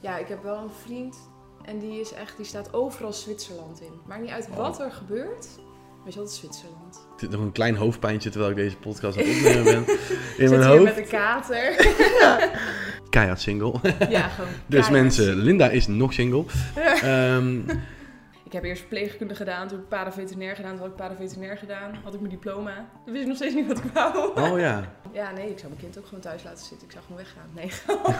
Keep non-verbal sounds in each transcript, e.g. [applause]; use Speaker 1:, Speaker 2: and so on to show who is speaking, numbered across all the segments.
Speaker 1: Ja, ik heb wel een vriend en die is echt, die staat overal Zwitserland in. Maakt niet uit wat er gebeurt, weet je wat, Zwitserland.
Speaker 2: Het zit nog een klein hoofdpijntje terwijl ik deze podcast aan het opnemen ben. [laughs] In mijn hoofd.
Speaker 1: met een kater. [laughs]
Speaker 2: Keihard single.
Speaker 1: ja, gewoon. [laughs]
Speaker 2: Dus mensen, Linda is nog single. Ehm,
Speaker 1: Ik heb eerst verpleegkunde gedaan, toen heb ik paraveterinair gedaan, toen had ik paraveterinair gedaan, had ik mijn diploma. Dan wist ik nog steeds niet wat ik wou.
Speaker 2: oh ja. [laughs]
Speaker 1: Ja, nee, ik zou mijn kind ook gewoon thuis laten zitten. Ik zou gewoon weggaan. Nee.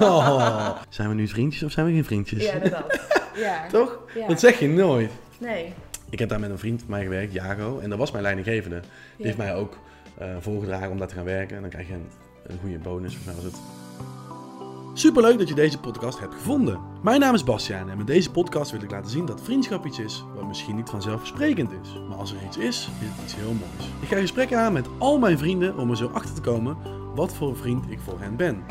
Speaker 1: [laughs]
Speaker 2: Oh. Zijn we nu vriendjes of zijn we geen vriendjes?
Speaker 1: Ja, inderdaad. [laughs] Ja.
Speaker 2: Toch?
Speaker 1: Ja.
Speaker 2: Dat zeg je nooit.
Speaker 1: Nee.
Speaker 2: Ik heb daar met een vriend van mij gewerkt, Jago. En dat was mijn leidinggevende. Die
Speaker 1: Ja.
Speaker 2: heeft mij ook eh, voorgedragen om daar te gaan werken. En dan krijg je een, een goede bonus, of was het. Superleuk dat je deze podcast hebt gevonden. Mijn naam is Bastiaan en met deze podcast wil ik laten zien dat vriendschap iets is wat misschien niet vanzelfsprekend is. Maar als er iets is, is het iets heel moois. Ik ga gesprekken aan met al mijn vrienden om er zo achter te komen wat voor vriend ik voor hen ben.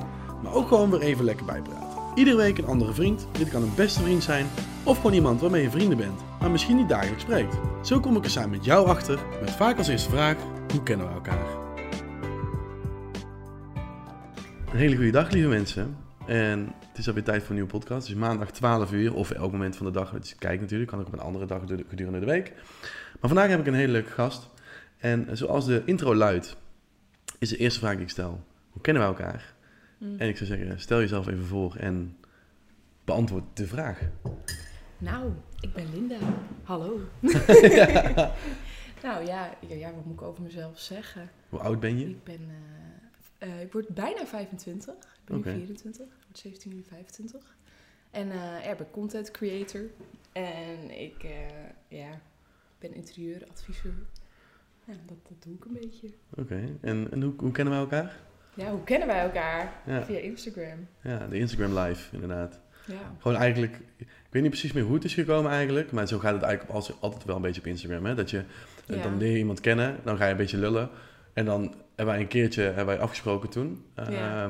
Speaker 2: Maar ook gewoon weer even lekker bijpraten. Iedere week een andere vriend. Dit kan een beste vriend zijn of gewoon iemand waarmee je vrienden bent, maar misschien niet dagelijks spreekt. Zo kom ik er samen met jou achter met vaak als eerste vraag: hoe kennen we elkaar? Een hele goede dag, lieve mensen. En het is alweer tijd voor een nieuwe podcast. Het is maandag 12 uur, of elk moment van de dag. Het is kijk natuurlijk, kan ook op een andere dag gedurende de week. Maar vandaag heb ik een hele leuke gast. En zoals de intro luidt, is de eerste vraag die ik stel: hoe kennen we elkaar?
Speaker 1: Mm.
Speaker 2: En ik zou zeggen, stel jezelf even voor en beantwoord de vraag.
Speaker 1: Nou, ik ben Linda. Hallo. [laughs] Nou ja, ja, ja, wat moet ik over mezelf zeggen?
Speaker 2: Hoe oud ben je?
Speaker 1: Ik ben, eh, eh, ik word bijna 25. Ben nu 24. Ik word 17 nu 25. En ja, ik ben content creator. En ik eh, ja, ben interieuradviseur. Ja, dat, dat doe ik een beetje.
Speaker 2: Oké, en, en hoe, hoe kennen we elkaar?
Speaker 1: Ja, hoe kennen wij elkaar?
Speaker 2: Ja.
Speaker 1: Via Instagram.
Speaker 2: Ja, de Instagram live, inderdaad.
Speaker 1: Ja.
Speaker 2: Gewoon eigenlijk, ik weet niet precies meer hoe het is gekomen eigenlijk, maar zo gaat het eigenlijk als, altijd wel een beetje op Instagram. Hè? Dat je, eh,
Speaker 1: Ja.
Speaker 2: dan leer je iemand kennen, dan ga je een beetje lullen. En dan hebben wij een keertje hebben wij afgesproken toen.
Speaker 1: Ja.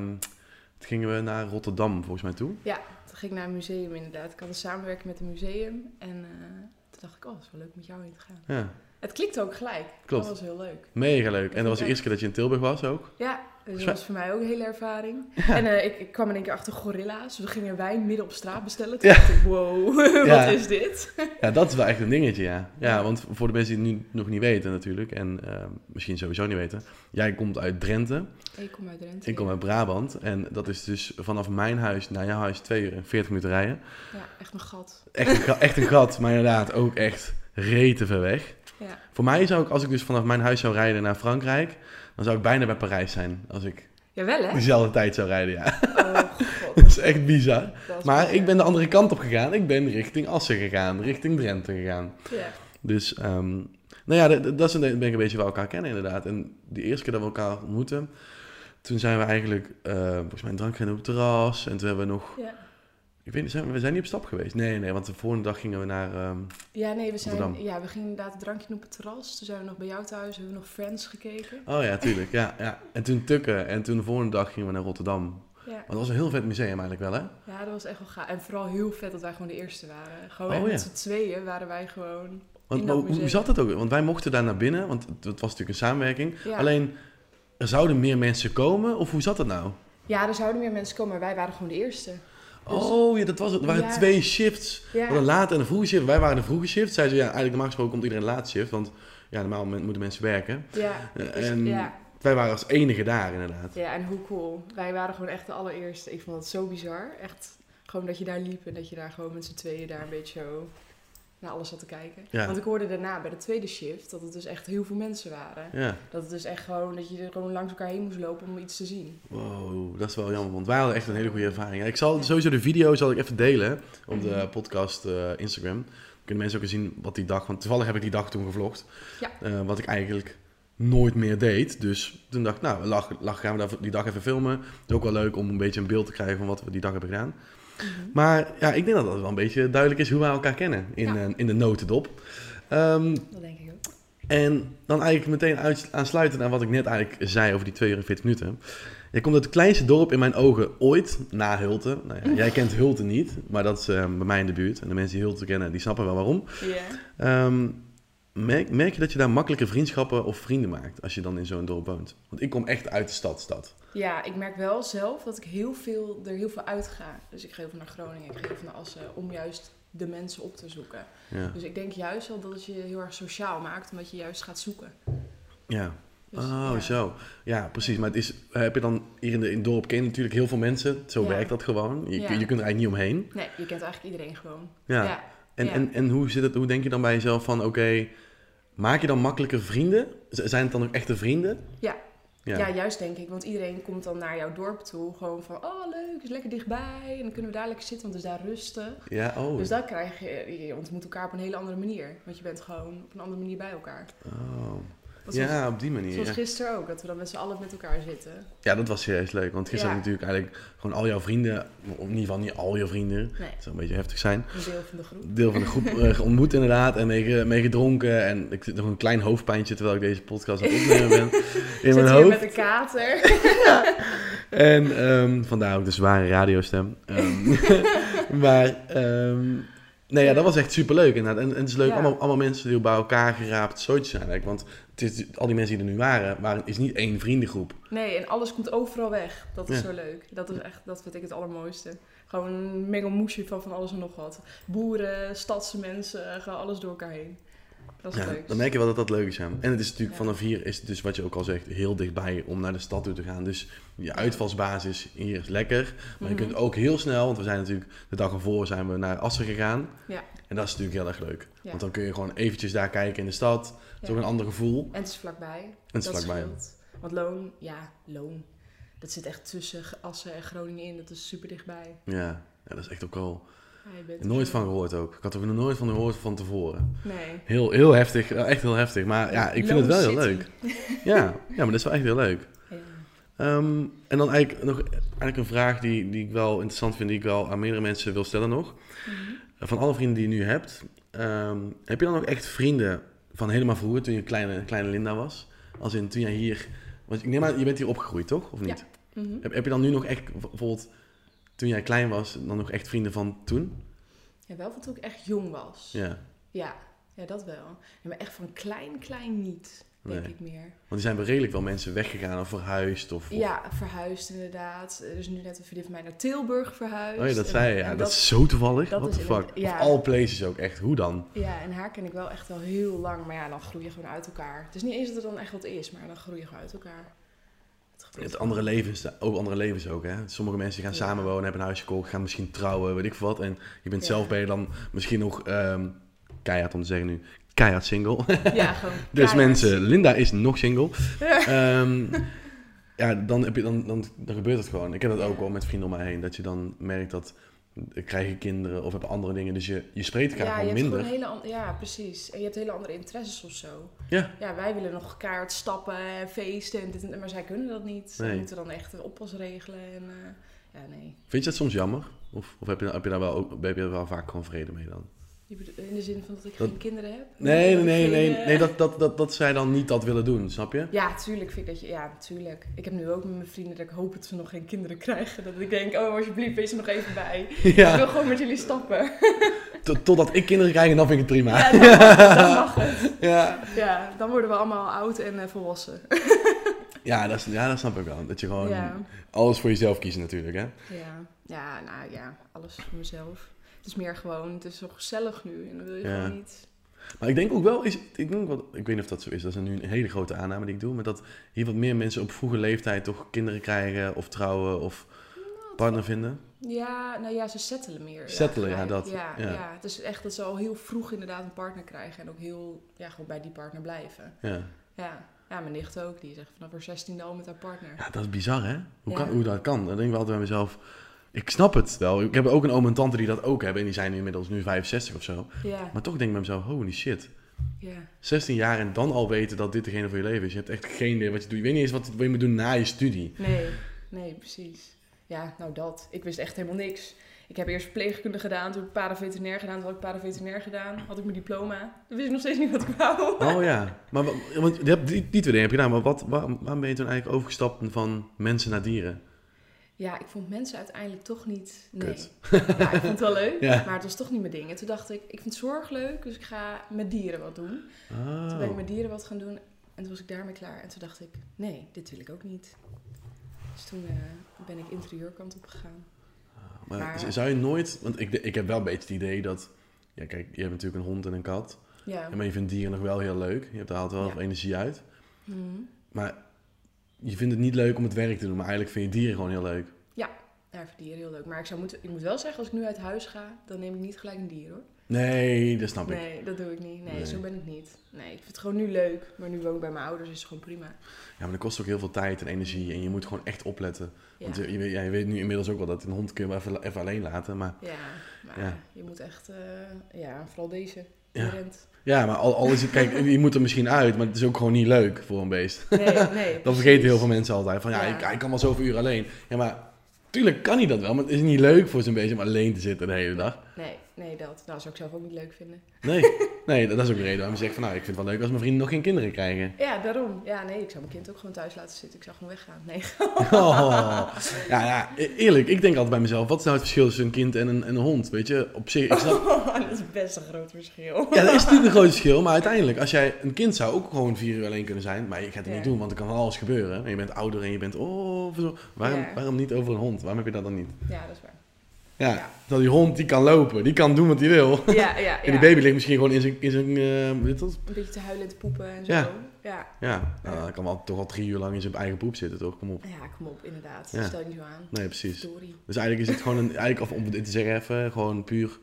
Speaker 2: Toen gingen we naar Rotterdam volgens mij toe.
Speaker 1: Ja, toen ging ik naar een museum inderdaad. Ik had een samenwerking met een museum. En eh, toen dacht ik, oh, het is wel leuk met jou in te gaan.
Speaker 2: Ja,
Speaker 1: Het klikte ook gelijk.
Speaker 2: Klopt.
Speaker 1: Dat was heel leuk.
Speaker 2: mega leuk. En dat was de eerste keer dat je in Tilburg was ook.
Speaker 1: Ja, dus dat was voor mij ook een hele ervaring. [laughs] En eh, ik, ik kwam in één keer achter gorilla's. We gingen wijn midden op straat bestellen. Toen
Speaker 2: Ja.
Speaker 1: dacht ik, wow, [laughs] wat is dit? [laughs]
Speaker 2: Ja, dat is wel echt een dingetje, ja. Ja, want voor de mensen die het nu nog niet weten natuurlijk, en ehm, misschien sowieso niet weten. Jij komt uit Drenthe,
Speaker 1: Ik kom uit Drenthe.
Speaker 2: ik kom uit Brabant. En dat is dus vanaf mijn huis naar jouw huis 2 uur en 40 minuten rijden.
Speaker 1: Ja, echt een gat.
Speaker 2: Echt een, echt een gat, maar inderdaad ook echt rete ver weg.
Speaker 1: Ja.
Speaker 2: Voor mij zou ik, als ik dus vanaf mijn huis zou rijden naar Frankrijk, dan zou ik bijna bij Parijs zijn. Als ik
Speaker 1: Jawel, hè?
Speaker 2: dezelfde tijd zou rijden, ja.
Speaker 1: Oh, god. [laughs]
Speaker 2: Dat is echt bizar.
Speaker 1: Is
Speaker 2: Maar
Speaker 1: bizar.
Speaker 2: ik ben de andere kant op gegaan. Ik ben richting Assen gegaan, richting Drenthe gegaan.
Speaker 1: Ja.
Speaker 2: Dus, ehm, nou ja, dat, dat is een, ben ik een beetje wel elkaar kennen inderdaad. En die eerste keer dat we elkaar ontmoeten, toen zijn we eigenlijk, eh, volgens mij een drankje gaan op het terras. En toen hebben we nog,
Speaker 1: Ja.
Speaker 2: Ik weet niet, zijn we, zijn niet op stap geweest. Nee, nee, want de volgende dag gingen we naar, ehm,
Speaker 1: ja, nee, we zijn...
Speaker 2: Rotterdam.
Speaker 1: Ja, we gingen inderdaad een drankje doen op het terras. Toen zijn we nog bij jou thuis. Hebben we nog Friends gekeken.
Speaker 2: oh ja, tuurlijk, ja, ja. En toen tukken en toen de volgende dag gingen we naar Rotterdam.
Speaker 1: Ja.
Speaker 2: Want dat was een heel vet museum eigenlijk wel, hè?
Speaker 1: ja, dat was echt wel gaaf. En vooral heel vet dat wij gewoon de eerste waren. Gewoon
Speaker 2: Oh, ja.
Speaker 1: met z'n tweeën waren wij gewoon...
Speaker 2: Want
Speaker 1: In dat
Speaker 2: hoe, zat het ook? Want wij mochten daar naar binnen, want het, was natuurlijk een samenwerking.
Speaker 1: Ja.
Speaker 2: Alleen, er zouden meer mensen komen, of hoe zat het nou?
Speaker 1: Ja, er zouden meer mensen komen, maar wij waren gewoon de eerste. Dus-
Speaker 2: Oh ja, dat was het. Er waren
Speaker 1: Ja.
Speaker 2: twee shifts.
Speaker 1: Ja,
Speaker 2: een late en een vroege shift. Wij waren de vroege shift. Zij ze ja, eigenlijk normaal gesproken komt iedereen laat shift. Want ja, normaal mo- moeten mensen werken.
Speaker 1: ja,
Speaker 2: Eh,
Speaker 1: dus-
Speaker 2: en
Speaker 1: ja,
Speaker 2: wij waren als enige daar inderdaad.
Speaker 1: ja, en hoe cool. Wij waren gewoon echt de allereerste. Ik vond dat zo bizar. Echt, gewoon dat je daar liep en dat je daar gewoon met z'n tweeën daar een beetje zo naar alles zat te kijken.
Speaker 2: Ja.
Speaker 1: Want ik hoorde daarna bij de tweede shift dat het dus echt heel veel mensen waren.
Speaker 2: Ja,
Speaker 1: Dat het dus echt gewoon, dat je er gewoon langs elkaar heen moest lopen om iets te zien.
Speaker 2: wow, dat is wel jammer. Want wij hadden echt een hele goede ervaring. Ik zal sowieso de video zal ik even delen op de
Speaker 1: Mhm.
Speaker 2: podcast eh, Instagram. Dan kunnen mensen ook eens zien wat die dag... Want toevallig heb ik die dag toen gevlogd.
Speaker 1: Ja.
Speaker 2: Eh, wat ik eigenlijk nooit meer deed. Dus toen dacht ik, nou, lach, lach, gaan we die dag even filmen. Het is ook wel leuk om een beetje een beeld te krijgen van wat we die dag hebben gedaan.
Speaker 1: Mhm.
Speaker 2: Maar ja, ik denk dat het wel een beetje duidelijk is hoe wij elkaar kennen in,
Speaker 1: Ja.
Speaker 2: eh, in de notendop. Ehm,
Speaker 1: Dat denk ik ook.
Speaker 2: en dan eigenlijk meteen uit, aansluiten aan wat ik net eigenlijk zei over die 42 minuten. Je komt uit het kleinste dorp in mijn ogen ooit, na Hulten. Nou ja, jij kent Hulten niet, maar dat is eh, bij mij in de buurt. En de mensen die Hulten kennen, die snappen wel waarom. Ehm, merk, merk je dat je daar makkelijke vriendschappen of vrienden maakt als je dan in zo'n dorp woont? Want ik kom echt uit de stad, stad.
Speaker 1: Ja, ik merk wel zelf dat ik heel veel, er heel veel uitga. Dus ik ga heel veel naar Groningen, ik ga heel veel naar Assen, om juist de mensen op te zoeken.
Speaker 2: Ja.
Speaker 1: Dus ik denk juist wel dat het je heel erg sociaal maakt, omdat je juist gaat zoeken.
Speaker 2: ja.
Speaker 1: Dus,
Speaker 2: oh,
Speaker 1: ja.
Speaker 2: zo. Ja, precies. Maar het is, heb je dan hier in, de, in het dorp ken je natuurlijk heel veel mensen. Zo
Speaker 1: Ja.
Speaker 2: werkt dat gewoon. Je, je kunt er eigenlijk niet omheen.
Speaker 1: Nee, je kent eigenlijk iedereen gewoon.
Speaker 2: Ja.
Speaker 1: ja.
Speaker 2: En, en, en hoe, zit het, hoe denk je dan bij jezelf van, oké, maak je dan makkelijker vrienden? Zijn het dan ook echte vrienden?
Speaker 1: Ja.
Speaker 2: Ja.
Speaker 1: Ja, juist denk ik. Want iedereen komt dan naar jouw dorp toe. Gewoon van, oh leuk, is lekker dichtbij. En dan kunnen we daar lekker zitten, want het is daar rustig.
Speaker 2: Ja, oh.
Speaker 1: Dus dan krijg je, je ontmoet elkaar op een hele andere manier. Want je bent gewoon op een andere manier bij elkaar.
Speaker 2: oh.
Speaker 1: Dat was-
Speaker 2: Ja, op die manier.
Speaker 1: Zoals
Speaker 2: Ja.
Speaker 1: gisteren ook, dat we dan met z'n allen met elkaar zitten.
Speaker 2: ja, dat was serieus leuk. Want gisteren
Speaker 1: Ja.
Speaker 2: had ik natuurlijk eigenlijk gewoon al jouw vrienden, of in ieder geval niet al je vrienden,
Speaker 1: Nee,
Speaker 2: dat zou een beetje heftig zijn,
Speaker 1: een deel van de groep.
Speaker 2: deel van de groep eh, [laughs] ontmoet inderdaad en mee, mee gedronken. En ik zit nog een klein hoofdpijntje terwijl ik deze podcast aan het opnemen ben. [laughs] In
Speaker 1: Zit
Speaker 2: mijn
Speaker 1: hier
Speaker 2: hoofd.
Speaker 1: met een kater. [laughs]
Speaker 2: En ehm, vandaar ook de zware radiostem. Ehm, maar ehm, nee, ja, dat was echt superleuk inderdaad. En, en het is leuk,
Speaker 1: Ja.
Speaker 2: allemaal, allemaal mensen die bij elkaar geraapt zootjes zijn eigenlijk. Want het is, al die mensen die er nu waren, waren is niet één vriendengroep.
Speaker 1: Nee, en alles komt overal weg. Dat is
Speaker 2: Ja.
Speaker 1: zo leuk. Dat is echt, dat vind ik het allermooiste. Gewoon een mengelmoesje van van alles en nog wat. Boeren, stadse mensen, gewoon alles door elkaar heen. Dat is
Speaker 2: Ja,
Speaker 1: leuk.
Speaker 2: dan merk je wel dat dat leuk is. Ja. En het is natuurlijk
Speaker 1: Ja.
Speaker 2: vanaf hier, is het dus wat je ook al zegt, heel dichtbij om naar de stad toe te gaan. Dus je uitvalsbasis hier is lekker. Maar je
Speaker 1: Mhm.
Speaker 2: kunt ook heel snel, want we zijn natuurlijk de dag ervoor zijn we naar Assen gegaan.
Speaker 1: Ja.
Speaker 2: En dat is natuurlijk heel erg leuk. Want dan kun je gewoon eventjes daar kijken in de stad. Het is ook een ander gevoel.
Speaker 1: En het is vlakbij.
Speaker 2: En het is
Speaker 1: dat
Speaker 2: vlakbij.
Speaker 1: scheelt. Want Loon, ja, Loon. Dat zit echt tussen Assen en Groningen in. Dat is super dichtbij.
Speaker 2: Ja. ja, dat is echt ook al
Speaker 1: Ja,
Speaker 2: nooit van gehoord ook. Ik had er nog nooit van gehoord van tevoren.
Speaker 1: Nee.
Speaker 2: Heel, heel heftig, echt heel heftig. Maar ja, ik vind het wel heel leuk. [laughs] Ja, ja, maar dat is wel echt heel leuk.
Speaker 1: Ja.
Speaker 2: Ehm, en dan eigenlijk nog eigenlijk een vraag die, die ik wel interessant vind, die ik wel aan meerdere mensen wil stellen nog.
Speaker 1: Mhm.
Speaker 2: Van alle vrienden die je nu hebt, ehm, heb je dan ook echt vrienden van helemaal vroeger, toen je kleine, kleine Linda was? Als in toen jij hier, want ik neem aan, je bent hier opgegroeid toch, of niet?
Speaker 1: Mhm.
Speaker 2: Heb, heb je dan nu nog echt, bijvoorbeeld toen jij klein was, dan nog echt vrienden van toen?
Speaker 1: Ja, wel van toen ik echt jong was.
Speaker 2: Ja,
Speaker 1: Ja, ja dat wel. Ja, maar echt van klein, klein niet, denk
Speaker 2: Nee.
Speaker 1: ik meer.
Speaker 2: want er zijn wel redelijk wel mensen weggegaan of verhuisd of... of-
Speaker 1: Ja, verhuisd inderdaad. Er is nu net een vriendin van mij naar Tilburg verhuisd.
Speaker 2: Oh ja, dat zei je. Ja, dat, is zo toevallig.
Speaker 1: is
Speaker 2: the fuck?
Speaker 1: ja.
Speaker 2: Of all places ook echt. Hoe dan?
Speaker 1: Ja, en haar ken ik wel echt al heel lang. Maar ja, dan groei je gewoon uit elkaar. Het is niet eens dat er dan echt wat is, maar dan groei je gewoon uit elkaar. Het
Speaker 2: andere levens, ook andere levens ook, hè. Sommige mensen gaan
Speaker 1: Ja.
Speaker 2: samenwonen, hebben een huis gekocht, gaan misschien trouwen, weet ik veel wat. En je bent
Speaker 1: Ja.
Speaker 2: zelf ben je dan misschien nog, ehm keihard om te zeggen nu, keihard single.
Speaker 1: Ja, gewoon [laughs]
Speaker 2: dus mensen, Linda is nog single.
Speaker 1: Ja.
Speaker 2: Ehm, [laughs] ja, dan, heb je, dan, dan, dan gebeurt het gewoon. Ik heb dat ook wel met vrienden om mij heen. Dat je dan merkt dat, eh, krijg je kinderen of hebben andere dingen. Dus je, je spreekt elkaar
Speaker 1: Ja, je
Speaker 2: gewoon
Speaker 1: hebt
Speaker 2: minder.
Speaker 1: hele ja, precies. En je hebt hele andere interesses of zo.
Speaker 2: Ja.
Speaker 1: Ja, wij willen nog kaart stappen en feesten en dit maar zij kunnen dat niet. Ze
Speaker 2: Nee.
Speaker 1: moeten dan echt een oppas regelen en eh, ja, nee.
Speaker 2: Vind je dat soms jammer? Of, of heb, je, heb, je daar wel, ook, heb je er wel vaak gewoon vrede mee dan?
Speaker 1: In de zin van dat ik
Speaker 2: Dat-
Speaker 1: geen kinderen heb?
Speaker 2: Nee, nee, nee,
Speaker 1: geen,
Speaker 2: nee,
Speaker 1: eh,
Speaker 2: nee dat, dat, dat, dat zij dan niet dat willen doen, snap je?
Speaker 1: Ja, tuurlijk vind ik dat je... Ja, tuurlijk. Ik heb nu ook met mijn vrienden dat ik hoop dat ze nog geen kinderen krijgen. Dat ik denk, oh alsjeblieft, wees er nog even bij. [laughs] Ik wil gewoon met jullie stappen. [laughs]
Speaker 2: tot- totdat ik kinderen krijg en dan vind ik het prima.
Speaker 1: Ja, dan mag, dan mag het. [laughs]
Speaker 2: Ja,
Speaker 1: Ja, dan worden we allemaal oud en eh, volwassen.
Speaker 2: ja, dat, is- ja, dat snap ik wel. Dat je gewoon
Speaker 1: Ja.
Speaker 2: alles voor jezelf kiest natuurlijk, hè?
Speaker 1: Ja. ja, nou ja, alles voor mezelf. Het is meer gewoon, het is zo gezellig nu en dan wil je
Speaker 2: Ja.
Speaker 1: gewoon niet...
Speaker 2: Maar ik denk ook wel, is, ik, denk wel, ik weet niet of dat zo is, dat is nu een hele grote aanname die ik doe, maar dat hier wat meer mensen op vroege leeftijd toch kinderen krijgen of trouwen of partner vinden.
Speaker 1: Ja, nou ja, ze settelen meer.
Speaker 2: Settelen, ja, dat,
Speaker 1: Ja,
Speaker 2: ja.
Speaker 1: ja. het is echt dat ze al heel vroeg inderdaad een partner krijgen en ook heel, ja, gewoon bij die partner blijven.
Speaker 2: Ja.
Speaker 1: Ja, ja mijn nicht ook, die is echt vanaf haar 16 al met haar partner.
Speaker 2: ja, dat is bizar hè? Hoe, kan, hoe dat kan. Dan denk ik wel altijd bij mezelf, ik snap het wel. Ik heb ook een oom en tante die dat ook hebben en die zijn inmiddels nu 65 of zo.
Speaker 1: Ja,
Speaker 2: Maar toch denk ik bij mezelf, holy shit.
Speaker 1: ja.
Speaker 2: 16 jaar en dan al weten dat dit degene voor je leven is. Je hebt echt geen idee wat je doet. Je weet niet eens wat, je moet doen na je studie.
Speaker 1: Nee, nee, precies. Ja, nou dat. Ik wist echt helemaal niks. Ik heb eerst verpleegkunde gedaan, toen heb ik paraveterinair gedaan, toen had ik paraveterinair gedaan, had ik mijn diploma. Dan wist ik nog steeds niet wat ik wou.
Speaker 2: Oh ja, maar wa- want die, die twee dingen heb je gedaan, maar wat, waar- waarom ben je toen eigenlijk overgestapt van mensen naar dieren?
Speaker 1: Ja, ik vond mensen uiteindelijk toch niet... Nee. Ja, ik vond het wel leuk, [laughs]
Speaker 2: Ja.
Speaker 1: maar het was toch niet mijn ding. En toen dacht ik, ik vind zorg leuk, dus ik ga met dieren wat doen. Toen ben ik
Speaker 2: Oh.
Speaker 1: met dieren wat gaan doen en toen was ik daarmee klaar. En toen dacht ik, nee, dit wil ik ook niet. Dus toen eh, ben ik interieurkant op gegaan.
Speaker 2: Maar,
Speaker 1: Maar-
Speaker 2: zou je nooit... Want ik, ik heb wel een beetje het idee dat... Ja, kijk, je hebt natuurlijk een hond en een kat.
Speaker 1: Ja.
Speaker 2: Maar je vindt dieren nog wel heel leuk. Je hebt altijd wel
Speaker 1: Ja.
Speaker 2: veel energie uit.
Speaker 1: Mhm.
Speaker 2: Maar je vindt het niet leuk om het werk te doen. Maar eigenlijk vind je dieren gewoon heel leuk.
Speaker 1: Ja, ik vind dieren heel leuk. Maar ik, zou moeten, ik moet wel zeggen, als ik nu uit huis ga, dan neem ik niet gelijk een dier hoor.
Speaker 2: Nee, dat snap ik.
Speaker 1: Nee, dat doe ik niet. Nee,
Speaker 2: Nee.
Speaker 1: zo ben ik niet. Nee, ik vind het gewoon nu leuk. Maar nu woon ik bij mijn ouders, is het gewoon prima.
Speaker 2: Ja, maar dat kost ook heel veel tijd en energie. En je moet gewoon echt opletten.
Speaker 1: Ja,
Speaker 2: Want je, je, weet- ja, je weet nu inmiddels ook wel dat een hond kun je wel even, even alleen laten. Maar
Speaker 1: ja maar
Speaker 2: Ja.
Speaker 1: je moet echt... eh, ja, vooral deze.
Speaker 2: Ja. Ja, maar al, al is het... Kijk, [laughs] je moet er misschien uit. Maar het is ook gewoon niet leuk voor een beest.
Speaker 1: Nee, nee. [laughs]
Speaker 2: Dat vergeten heel veel mensen altijd. Van ja,
Speaker 1: Ja.
Speaker 2: Ik, kan wel zoveel uur alleen. Ja, maar tuurlijk kan hij dat wel. Maar het is niet leuk voor zo'n beest om alleen te zitten de hele dag.
Speaker 1: Nee, nee, dat. Nou, zou ik zelf ook niet leuk vinden.
Speaker 2: Nee, [laughs] nee dat is ook de reden waarom je zegt van nou, ik vind het wel leuk als mijn vrienden nog geen kinderen krijgen.
Speaker 1: Ja, daarom. Ja, nee, ik zou mijn kind ook gewoon thuis laten zitten. Ik zou gewoon weggaan. Nee. [laughs]
Speaker 2: Oh. Ja, ja, e- eerlijk, ik denk altijd bij mezelf, wat is nou het verschil tussen een kind en een, en een hond? Weet je, op zich, ik snap, [laughs]
Speaker 1: dat is best een groot verschil.
Speaker 2: ja, dat is natuurlijk een groot verschil, maar uiteindelijk, als jij, een kind zou ook gewoon vier uur alleen kunnen zijn, maar je gaat het
Speaker 1: Ja.
Speaker 2: niet doen, want er kan van alles gebeuren. En je bent ouder en je bent, oh. Waarom,
Speaker 1: Ja.
Speaker 2: waarom niet over een hond? Waarom heb je dat dan niet?
Speaker 1: Ja, dat is waar.
Speaker 2: Ja,
Speaker 1: Ja.
Speaker 2: dat die hond, die kan lopen, die kan doen wat hij wil.
Speaker 1: Ja, ja, ja. [laughs]
Speaker 2: En die baby ligt misschien gewoon in zijn, in zijn, eh, dat?
Speaker 1: Een beetje te huilen en te poepen en zo.
Speaker 2: Ja.
Speaker 1: Ja.
Speaker 2: Ja, nou,
Speaker 1: Ja.
Speaker 2: dan kan wel toch al drie uur lang in zijn eigen poep zitten, toch? Kom op.
Speaker 1: Ja, kom op, inderdaad.
Speaker 2: Ja.
Speaker 1: Stel je niet zo aan.
Speaker 2: Nee, precies.
Speaker 1: Story.
Speaker 2: Dus eigenlijk is het gewoon een, eigenlijk, of om dit te zeggen even, gewoon puur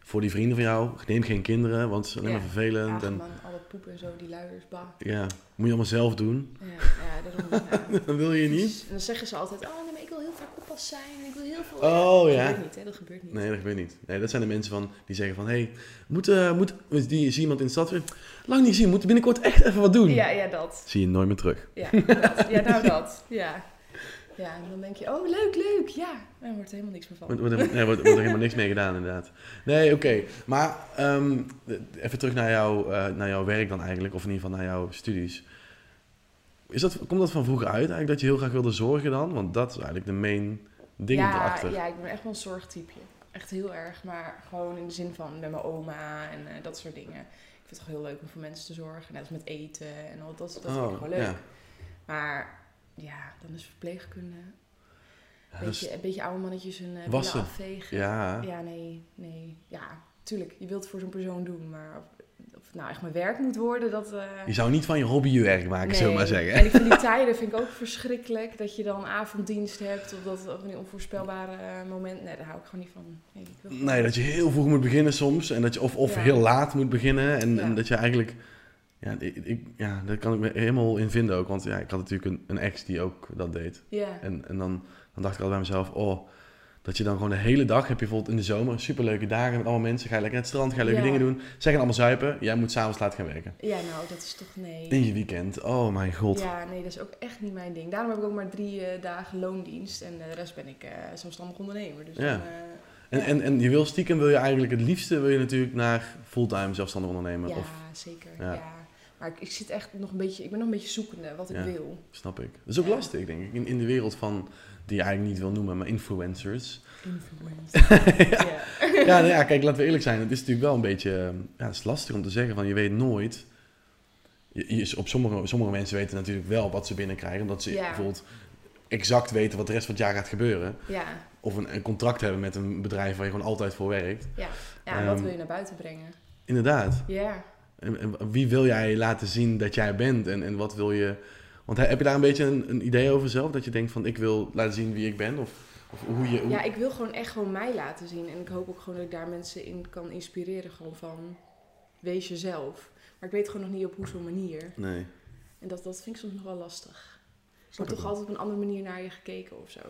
Speaker 2: voor die vrienden van jou. Neem geen kinderen, want het is alleen
Speaker 1: Ja.
Speaker 2: maar vervelend.
Speaker 1: Ach
Speaker 2: En
Speaker 1: man, al dat poepen en zo, die luiers, bah.
Speaker 2: ja, moet je allemaal zelf doen.
Speaker 1: Ja, ja daarom. Ja. [laughs]
Speaker 2: Dat wil je niet.
Speaker 1: En dan zeggen ze altijd, oh nee, zijn en ik wil heel veel...
Speaker 2: Oh,
Speaker 1: dat
Speaker 2: ja.
Speaker 1: gebeurt niet, hè. Dat gebeurt niet.
Speaker 2: Nee, dat gebeurt niet. Nee, dat zijn de mensen van, die zeggen van, hé, hey, moet, eh, moet, die, zie iemand in de stad weer, lang niet zien, moet binnenkort echt even wat doen.
Speaker 1: Ja, ja, dat.
Speaker 2: Zie je nooit meer terug.
Speaker 1: Ja, dat. ja nou dat. Ja. Ja, en dan denk je, oh leuk, leuk, ja. En dan wordt er helemaal niks meer van.
Speaker 2: Wordt, wordt, er, nee, wordt, wordt er helemaal niks mee gedaan, inderdaad. Nee, oké. Maar ehm, even terug naar, jou, eh, naar jouw werk dan eigenlijk, of in ieder geval naar jouw studies. Is dat, komt dat van vroeger uit eigenlijk, dat je heel graag wilde zorgen dan? Want dat is eigenlijk de main ding
Speaker 1: ja,
Speaker 2: erachter.
Speaker 1: Ja, ik ben echt wel een zorgtypeje. Echt heel erg, maar gewoon in de zin van met mijn oma en eh, dat soort dingen. Ik vind het gewoon heel leuk om voor mensen te zorgen. Net als met eten en al dat, dat vind ik
Speaker 2: Oh,
Speaker 1: gewoon leuk.
Speaker 2: ja.
Speaker 1: Maar ja, dan is verpleegkunde.
Speaker 2: Ja,
Speaker 1: Beetje, een beetje oude mannetjes hun uh, afvegen.
Speaker 2: ja.
Speaker 1: Ja, nee, nee. Ja, tuurlijk, je wilt het voor zo'n persoon doen, maar nou echt mijn werk moet worden, dat... eh,
Speaker 2: je zou niet van je hobby je werk maken, zullen we maar
Speaker 1: Nee.
Speaker 2: zeggen.
Speaker 1: En ik vind die [laughs] tijden vind ik ook verschrikkelijk. Dat je dan avonddienst hebt of dat of een onvoorspelbare eh, moment. Nee, daar hou ik gewoon niet van. Nee, ik
Speaker 2: Nee, dat je heel vroeg moet beginnen soms. En dat je, of of
Speaker 1: Ja.
Speaker 2: heel laat moet beginnen. En,
Speaker 1: Ja.
Speaker 2: en dat je eigenlijk... Ja, ik, ik- ja, daar kan ik me helemaal in vinden ook. Want ja, ik had natuurlijk een, een ex die ook dat deed.
Speaker 1: Ja,
Speaker 2: En, en dan, dan dacht ik al bij mezelf, oh, dat je dan gewoon de hele dag, heb je bijvoorbeeld in de zomer, superleuke dagen met allemaal mensen, ga je lekker naar het strand, ga je leuke
Speaker 1: Ja.
Speaker 2: dingen doen. Zij gaan allemaal zuipen, jij moet s'avonds laat gaan werken.
Speaker 1: ja, nou, dat is toch nee.
Speaker 2: In je weekend, oh mijn god.
Speaker 1: Ja, nee, dat is ook echt niet mijn ding. Daarom heb ik ook maar drie eh, dagen loondienst en de rest ben ik eh, zelfstandig ondernemer. Dus
Speaker 2: Ja.
Speaker 1: dan, eh,
Speaker 2: En,
Speaker 1: Ja.
Speaker 2: en, en je wil stiekem, wil je eigenlijk het liefste, wil je natuurlijk naar fulltime zelfstandig ondernemer.
Speaker 1: ja,
Speaker 2: Of,
Speaker 1: zeker.
Speaker 2: Ja.
Speaker 1: Ja. Maar ik, ik zit echt nog een beetje, ik ben nog een beetje zoekende wat ik
Speaker 2: Ja.
Speaker 1: wil.
Speaker 2: snap ik. Dat is ook lastig, denk ik, in, in de wereld van, die je eigenlijk niet wil noemen, maar influencers.
Speaker 1: Influencer. [laughs]
Speaker 2: ja.
Speaker 1: ja.
Speaker 2: nou ja, kijk, laten we eerlijk zijn. Het is natuurlijk wel een beetje, ja, het is lastig om te zeggen van, je weet nooit. Je, je- op sommige, sommige mensen weten natuurlijk wel wat ze binnenkrijgen, omdat ze
Speaker 1: Ja.
Speaker 2: bijvoorbeeld exact weten wat de rest van het jaar gaat gebeuren.
Speaker 1: ja.
Speaker 2: Of een, een contract hebben met een bedrijf waar je gewoon altijd voor werkt.
Speaker 1: Ja, ja en wat
Speaker 2: Ehm,
Speaker 1: wil je naar buiten brengen?
Speaker 2: Inderdaad.
Speaker 1: Ja.
Speaker 2: En, en wie wil jij laten zien dat jij bent en, en wat wil je... Want he- heb je daar een beetje een, een idee over zelf? Dat je denkt van, ik wil laten zien wie ik ben? Of, of hoe je... Hoe...
Speaker 1: ja, ik wil gewoon echt gewoon mij laten zien. En ik hoop ook gewoon dat ik daar mensen in kan inspireren. Gewoon van, wees jezelf. Maar ik weet gewoon nog niet op hoezo manier.
Speaker 2: Nee.
Speaker 1: En dat, dat vind ik soms nog wel lastig. Er wordt toch
Speaker 2: wel.
Speaker 1: altijd op een andere manier naar je gekeken of zo.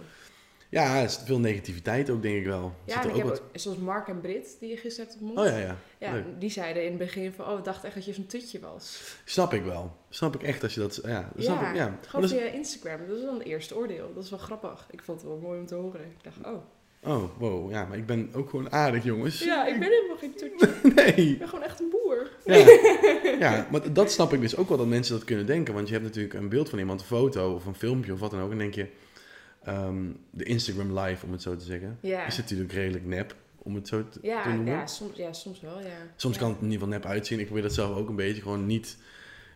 Speaker 2: Ja, er is veel negativiteit ook, denk ik wel.
Speaker 1: Ja,
Speaker 2: Zit
Speaker 1: en
Speaker 2: er
Speaker 1: ik
Speaker 2: ook
Speaker 1: heb
Speaker 2: wat...
Speaker 1: zoals Mark en Brit, die je gisteren hebt ontmoet.
Speaker 2: Oh ja, ja.
Speaker 1: Ja, die zeiden in het begin van, oh, we dachten echt dat je zo'n tutje was.
Speaker 2: Snap ik wel. Snap ik echt als je dat... Ja, dat snap
Speaker 1: ja,
Speaker 2: ik, ja.
Speaker 1: Gewoon
Speaker 2: dat is-
Speaker 1: via Instagram. Dat is dan het eerste oordeel. Dat is wel grappig. Ik vond het wel mooi om te horen. Ik dacht, oh.
Speaker 2: Oh, wow. Ja, maar ik ben ook gewoon aardig, jongens.
Speaker 1: Ja, ik ben helemaal geen tutje. [laughs]
Speaker 2: Nee.
Speaker 1: Ik ben gewoon echt een boer.
Speaker 2: Ja. [laughs] ja, maar dat snap ik dus ook wel dat mensen dat kunnen denken. Want je hebt natuurlijk een beeld van iemand, een foto of een filmpje of wat dan ook. En denk je, ehm, de Instagram live, om het zo te zeggen,
Speaker 1: Ja.
Speaker 2: is natuurlijk redelijk nep, om het zo te, te
Speaker 1: Ja,
Speaker 2: noemen.
Speaker 1: ja, soms, ja, soms wel, ja.
Speaker 2: Soms kan het in ieder geval nep uitzien. Ik probeer dat zelf ook een beetje. Gewoon niet.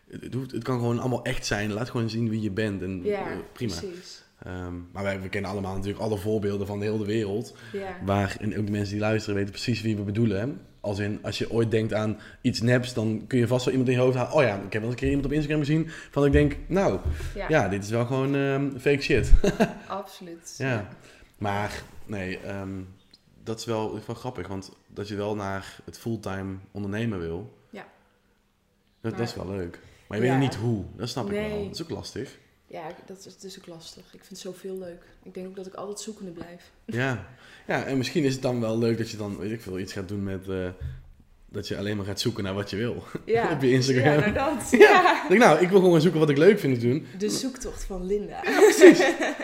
Speaker 2: Het, hoeft, het kan gewoon allemaal echt zijn. Laat gewoon zien wie je bent. En
Speaker 1: Ja,
Speaker 2: eh, prima.
Speaker 1: precies.
Speaker 2: Ehm, maar wij, we kennen allemaal natuurlijk alle voorbeelden van de hele wereld.
Speaker 1: Ja.
Speaker 2: Waar, en ook de mensen die luisteren weten precies wie we bedoelen. Hè? Als in, als je ooit denkt aan iets neps, dan kun je vast wel iemand in je hoofd halen. Oh ja, ik heb wel eens een keer iemand op Instagram gezien. Van ik denk, nou,
Speaker 1: Ja,
Speaker 2: ja, dit is wel gewoon ehm, fake shit. [laughs]
Speaker 1: absoluut.
Speaker 2: ja. Maar, nee, ehm, dat is wel, wel grappig. Want dat je wel naar het fulltime ondernemen wil.
Speaker 1: Ja.
Speaker 2: Dat, dat is wel leuk. Maar je
Speaker 1: Ja.
Speaker 2: weet niet hoe. Dat snap ik wel. Dat is ook lastig.
Speaker 1: Ja, dat is dus ook lastig. Ik vind het zoveel leuk. Ik denk ook dat ik altijd zoekende blijf.
Speaker 2: Ja. ja, en misschien is het dan wel leuk dat je dan, weet ik veel, iets gaat doen met... eh, dat je alleen maar gaat zoeken naar wat je wil.
Speaker 1: Ja. [laughs]
Speaker 2: Op je Instagram.
Speaker 1: Ja, nou dat.
Speaker 2: Ja.
Speaker 1: Ja.
Speaker 2: Denk, nou, ik wil gewoon zoeken wat ik leuk vind te doen.
Speaker 1: De zoektocht van Linda.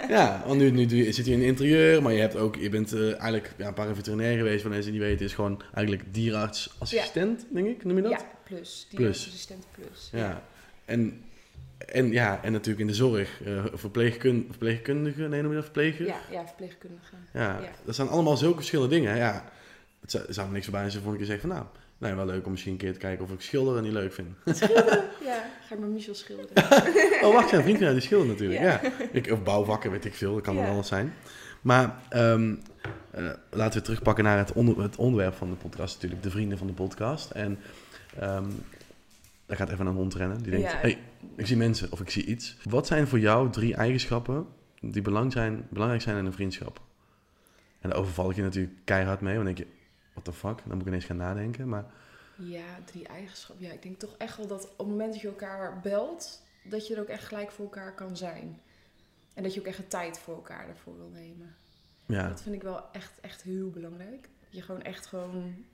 Speaker 2: Ja, [laughs] want nu, nu doe je, zit je in interieur, maar je, hebt ook, je bent eh, eigenlijk ja, paraveterinair geweest. Voor mensen die weten, is gewoon eigenlijk dierenartsassistent, denk ik, noem je dat?
Speaker 1: Ja, plus. Die
Speaker 2: Plus.
Speaker 1: assistent plus.
Speaker 2: Ja. En, en, ja, en natuurlijk in de zorg, eh verpleegkun, verpleegkundige, nee, noem je dat verpleger?
Speaker 1: Ja, ja, verpleegkundige.
Speaker 2: Ja,
Speaker 1: Ja.
Speaker 2: dat zijn allemaal zulke verschillende dingen. Ja, het zou, zou me niks voorbij zijn voor een keer zeggen van, nou, nee, wel leuk om misschien een keer te kijken of ik schilderen niet leuk vind. [laughs]
Speaker 1: Ja, ga ik met Michel schilderen. [laughs]
Speaker 2: Oh, wacht, een vriend van die schildert natuurlijk. Ja.
Speaker 1: Ja.
Speaker 2: Ik, of bouwvakken, weet ik veel, dat kan dan alles zijn. Maar ehm, eh, laten we terugpakken naar het, onder, het onderwerp van de podcast, natuurlijk, de vrienden van de podcast. En ehm, daar gaat even een hond rennen, die denkt,
Speaker 1: Ja.
Speaker 2: hey, ik zie mensen of ik zie iets. Wat zijn voor jou drie eigenschappen die belang zijn, belangrijk zijn in een vriendschap? En daar overval ik je natuurlijk keihard mee, want dan denk je, what the fuck, dan moet ik ineens gaan nadenken. Maar
Speaker 1: Ja, drie eigenschappen. Ja, ik denk toch echt wel dat op het moment dat je elkaar belt, dat je er ook echt gelijk voor elkaar kan zijn. En dat je ook echt de tijd voor elkaar ervoor wil nemen.
Speaker 2: ja,
Speaker 1: Dat vind ik wel echt, echt heel belangrijk. Dat je gewoon echt gewoon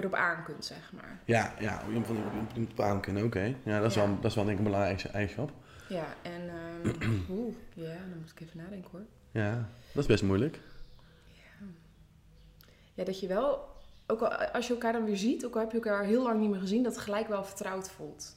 Speaker 1: erop aan kunt, zeg maar.
Speaker 2: ja, ja iemand de baan kunnen, oké. Ja, dat is,
Speaker 1: Ja.
Speaker 2: Wel, dat is wel denk ik een belangrijkste eigenschap.
Speaker 1: Ja, en ehm [clears throat] oeh, ja, dan moet ik even nadenken hoor.
Speaker 2: Ja, dat is best moeilijk.
Speaker 1: Ja, dat je wel, ook al, als je elkaar dan weer ziet, ook al heb je elkaar heel lang niet meer gezien, dat het gelijk wel vertrouwd voelt.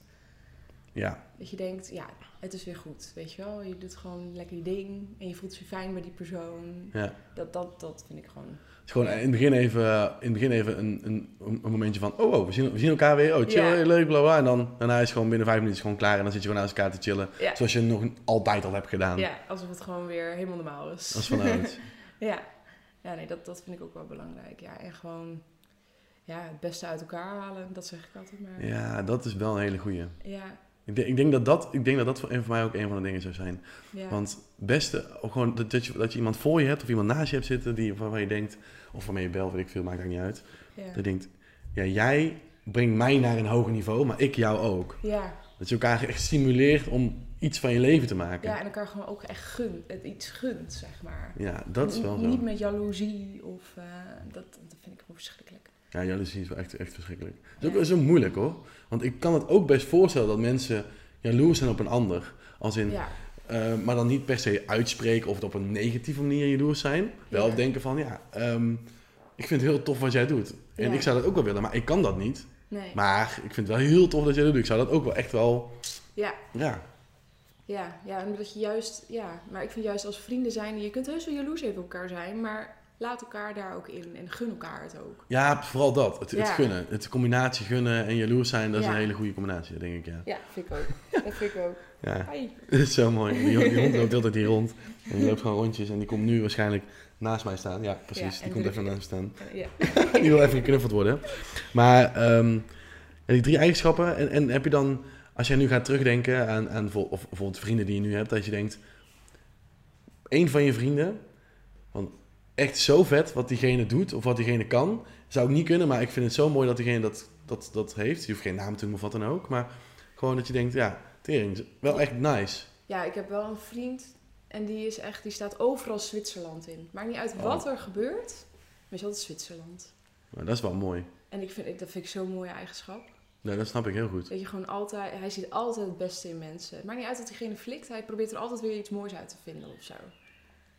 Speaker 2: Ja,
Speaker 1: Dat je denkt, ja, het is weer goed, weet je wel. Je doet gewoon lekker je ding en je voelt je fijn bij die persoon.
Speaker 2: ja.
Speaker 1: Dat, dat, dat vind ik gewoon...
Speaker 2: Gewoon in het begin even, in het begin even een, een, een momentje van... Oh, oh, we, zien, we zien elkaar weer. Oh, chill,
Speaker 1: Ja.
Speaker 2: leuk, bla, bla. En dan daarna is gewoon binnen vijf minuten gewoon klaar. En dan zit je gewoon naast elkaar te chillen.
Speaker 1: Ja,
Speaker 2: Zoals je nog altijd al hebt gedaan.
Speaker 1: ja alsof het gewoon weer helemaal normaal is.
Speaker 2: Is vanuit. [laughs]
Speaker 1: Ja, ja nee, dat, dat vind ik ook wel belangrijk. Ja, en gewoon ja, het beste uit elkaar halen, dat zeg ik altijd maar.
Speaker 2: ja, dat is wel een hele goeie.
Speaker 1: Ja,
Speaker 2: Ik denk, ik denk dat dat, ik denk dat, dat voor, voor mij ook een van de dingen zou zijn.
Speaker 1: ja.
Speaker 2: Want het beste, gewoon dat, je, dat je iemand voor je hebt of iemand naast je hebt zitten die, waarvan je denkt, of waarmee je belt, weet ik veel, maakt eigenlijk niet uit.
Speaker 1: ja.
Speaker 2: Dat je denkt, ja, jij brengt mij naar een hoger niveau, maar ik jou ook.
Speaker 1: ja.
Speaker 2: Dat je elkaar echt stimuleert om iets van je leven te maken.
Speaker 1: ja, en elkaar gewoon ook echt gun, het iets gunt, zeg maar.
Speaker 2: Ja, dat is wel
Speaker 1: N-
Speaker 2: zo.
Speaker 1: Niet met jaloezie of eh, dat, dat vind ik gewoon verschrikkelijk.
Speaker 2: Ja, jaloezie is wel echt, echt verschrikkelijk. Het is ook wel zo moeilijk hoor. Want ik kan het ook best voorstellen dat mensen jaloers zijn op een ander. Als in, eh, maar dan niet per se uitspreken of het op een negatieve manier jaloers zijn. Wel denken van, ja, ehm, ik vind het heel tof wat jij doet. En ik zou dat ook wel willen, maar ik kan dat niet.
Speaker 1: nee.
Speaker 2: Maar ik vind het wel heel tof dat jij dat doet. Ik zou dat ook wel echt wel,
Speaker 1: Ja,
Speaker 2: ja.
Speaker 1: ja, ja, en dat je juist, ja, maar ik vind juist als vrienden zijn, je kunt heus wel jaloers even op elkaar zijn, maar laat elkaar daar ook in en gun elkaar het ook.
Speaker 2: Ja, vooral dat. Het, gunnen. Het combinatie gunnen en jaloers zijn, dat is
Speaker 1: Ja.
Speaker 2: een hele goede combinatie, denk ik, ja.
Speaker 1: Ja, vind ik ook. [laughs] Dat vind ik ook.
Speaker 2: Ja,
Speaker 1: Hi. [laughs]
Speaker 2: dat is zo mooi. Die, die hond loopt [laughs] de hele tijd hier rond. En die loopt gewoon rondjes en die komt nu waarschijnlijk naast mij staan. Ja, precies. Die komt even naast me staan.
Speaker 1: Ja.
Speaker 2: die wil even geknuffeld worden. Maar ehm, die drie eigenschappen. En, en heb je dan, als jij nu gaat terugdenken aan, aan of bijvoorbeeld vrienden die je nu hebt, dat je denkt, één van je vrienden, echt zo vet wat diegene doet of wat diegene kan, zou ik niet kunnen, maar ik vind het zo mooi dat diegene dat, dat, dat heeft. Je hoeft geen naam te noemen of wat dan ook, maar gewoon dat je denkt, ja, tering, wel echt nice.
Speaker 1: Ja, ik heb wel een vriend en die is echt, die staat overal Zwitserland in. Maakt niet uit
Speaker 2: Oh.
Speaker 1: wat er gebeurt, maar is altijd Zwitserland.
Speaker 2: Maar dat is wel mooi.
Speaker 1: En ik vind, dat vind ik zo'n mooie eigenschap.
Speaker 2: Ja, dat snap ik heel goed.
Speaker 1: Dat je gewoon altijd, hij ziet altijd het beste in mensen. Het maakt niet uit dat diegene flikt, hij probeert er altijd weer iets moois uit te vinden of zo.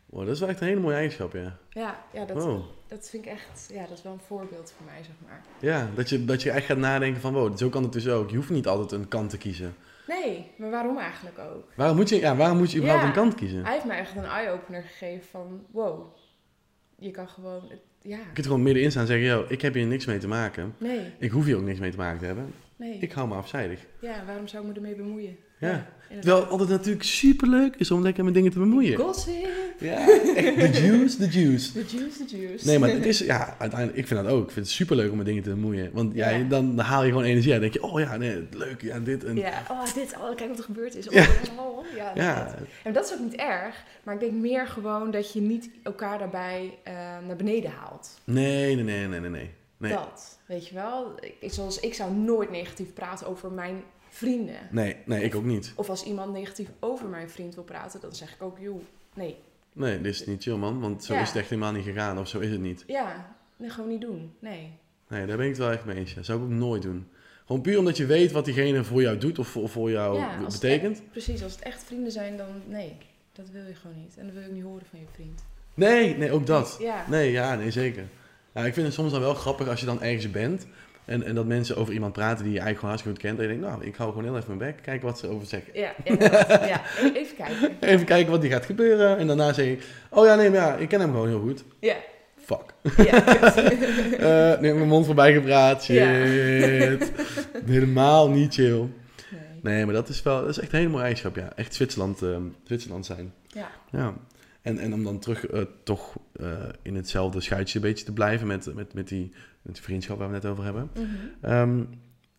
Speaker 2: Wow, dat is wel echt een hele mooie eigenschap, ja.
Speaker 1: Ja, ja dat,
Speaker 2: Wow.
Speaker 1: dat vind ik echt, ja, dat is wel een voorbeeld voor mij, zeg maar.
Speaker 2: Ja, dat je, dat je echt gaat nadenken van, wow, zo kan het dus ook. Je hoeft niet altijd een kant te kiezen.
Speaker 1: Nee, maar waarom eigenlijk ook?
Speaker 2: Waarom moet je, ja, waarom moet je überhaupt
Speaker 1: Ja.
Speaker 2: een kant kiezen?
Speaker 1: Hij heeft mij echt een eye-opener gegeven van, wow, je kan gewoon, ja,
Speaker 2: Je kunt gewoon middenin staan en zeggen, yo, ik heb hier niks mee te maken.
Speaker 1: nee,
Speaker 2: Ik hoef hier ook niks mee te maken te hebben.
Speaker 1: nee.
Speaker 2: Ik hou me afzijdig.
Speaker 1: Ja, waarom zou ik me ermee bemoeien?
Speaker 2: Ja. het altijd natuurlijk superleuk is om lekker met dingen te bemoeien.
Speaker 1: Gossip,
Speaker 2: Ja, echt, de juice, de juice.
Speaker 1: the juice, the juice.
Speaker 2: Nee, maar het is, ja, uiteindelijk, ik vind dat ook. Ik vind het superleuk om met dingen te bemoeien. Want ja,
Speaker 1: Ja.
Speaker 2: dan, dan haal je gewoon energie uit. Dan denk je, oh ja, nee, leuk, ja, dit en...
Speaker 1: Ja, oh dit, oh kijk wat er gebeurd is. Oh,
Speaker 2: Ja.
Speaker 1: oh, oh, ja,
Speaker 2: Ja,
Speaker 1: dat. En dat is ook niet erg, maar ik denk meer gewoon dat je niet elkaar daarbij eh, naar beneden haalt.
Speaker 2: nee, nee, nee, nee, nee, nee. Nee.
Speaker 1: Dat, weet je wel. Ik, zoals ik zou nooit negatief praten over mijn vrienden.
Speaker 2: Nee, nee, ik ook niet.
Speaker 1: Of als iemand negatief over mijn vriend wil praten, dan zeg ik ook, joh, nee.
Speaker 2: Nee, dit is niet chill, man. Want zo
Speaker 1: Ja.
Speaker 2: is het echt helemaal niet gegaan. Of zo is het niet.
Speaker 1: Ja, nee, gewoon niet doen. Nee.
Speaker 2: Nee, daar ben ik het wel echt mee eens. ja. zou ik ook nooit doen. Gewoon puur omdat je weet wat diegene voor jou doet of voor, voor jou
Speaker 1: Ja,
Speaker 2: betekent.
Speaker 1: Precies, als het echt vrienden zijn, dan nee. Dat wil je gewoon niet. En dat wil je ook niet horen van je vriend.
Speaker 2: Nee, nee, ook dat.
Speaker 1: Ja.
Speaker 2: Nee, ja, nee, zeker. Ja, ik vind het soms dan wel grappig als je dan ergens bent. En, en dat mensen over iemand praten die je eigenlijk gewoon hartstikke goed kent. En je denkt, nou, ik hou gewoon heel even mijn bek. Kijken wat ze over zeggen.
Speaker 1: Ja, ja. [laughs] Even kijken.
Speaker 2: Even kijken wat die gaat gebeuren. En daarna zeg ik, oh ja, nee, maar ja, ik ken hem gewoon heel goed.
Speaker 1: Ja.
Speaker 2: Fuck.
Speaker 1: Ja. [laughs]
Speaker 2: Eh nee, mijn mond voorbij gepraat. Shit. Helemaal niet chill.
Speaker 1: Nee.
Speaker 2: Nee, maar dat is wel, dat is echt een hele mooie eigenschap, ja. Echt Zwitserland, eh, Zwitserland zijn.
Speaker 1: Ja.
Speaker 2: Ja. En, en om dan terug eh, toch eh, in hetzelfde schuitje een beetje te blijven met, met, met, die, met die vriendschap waar we net over hebben.
Speaker 1: Mhm.
Speaker 2: Ehm,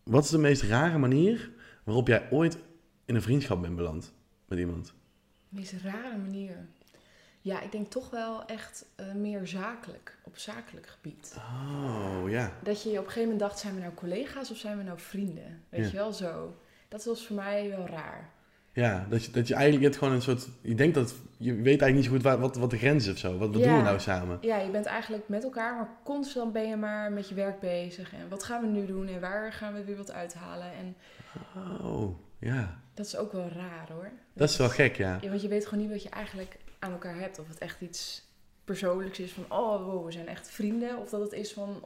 Speaker 2: wat is de meest rare manier waarop jij ooit in een vriendschap bent beland met iemand?
Speaker 1: meest rare manier. Ja, ik denk toch wel echt eh, meer zakelijk, op zakelijk gebied.
Speaker 2: Oh, ja.
Speaker 1: Dat je op een gegeven moment dacht, zijn we nou collega's of zijn we nou vrienden? Weet
Speaker 2: Ja.
Speaker 1: je wel, zo. Dat was voor mij wel raar.
Speaker 2: Ja, dat je, dat je eigenlijk je hebt gewoon een soort... Je denkt dat... Je weet eigenlijk niet zo goed wat, wat, wat de grens is of zo. Wat, wat
Speaker 1: Ja.
Speaker 2: doen we nou samen?
Speaker 1: Ja, je bent eigenlijk met elkaar, maar constant ben je maar met je werk bezig. En wat gaan we nu doen en waar gaan we weer wat uithalen? En
Speaker 2: Oh, ja.
Speaker 1: dat is ook wel raar hoor.
Speaker 2: Dat is wel gek, ja.
Speaker 1: Ja, want je weet gewoon niet wat je eigenlijk aan elkaar hebt. Of het echt iets persoonlijks is van, oh wow, we zijn echt vrienden. Of dat het is van,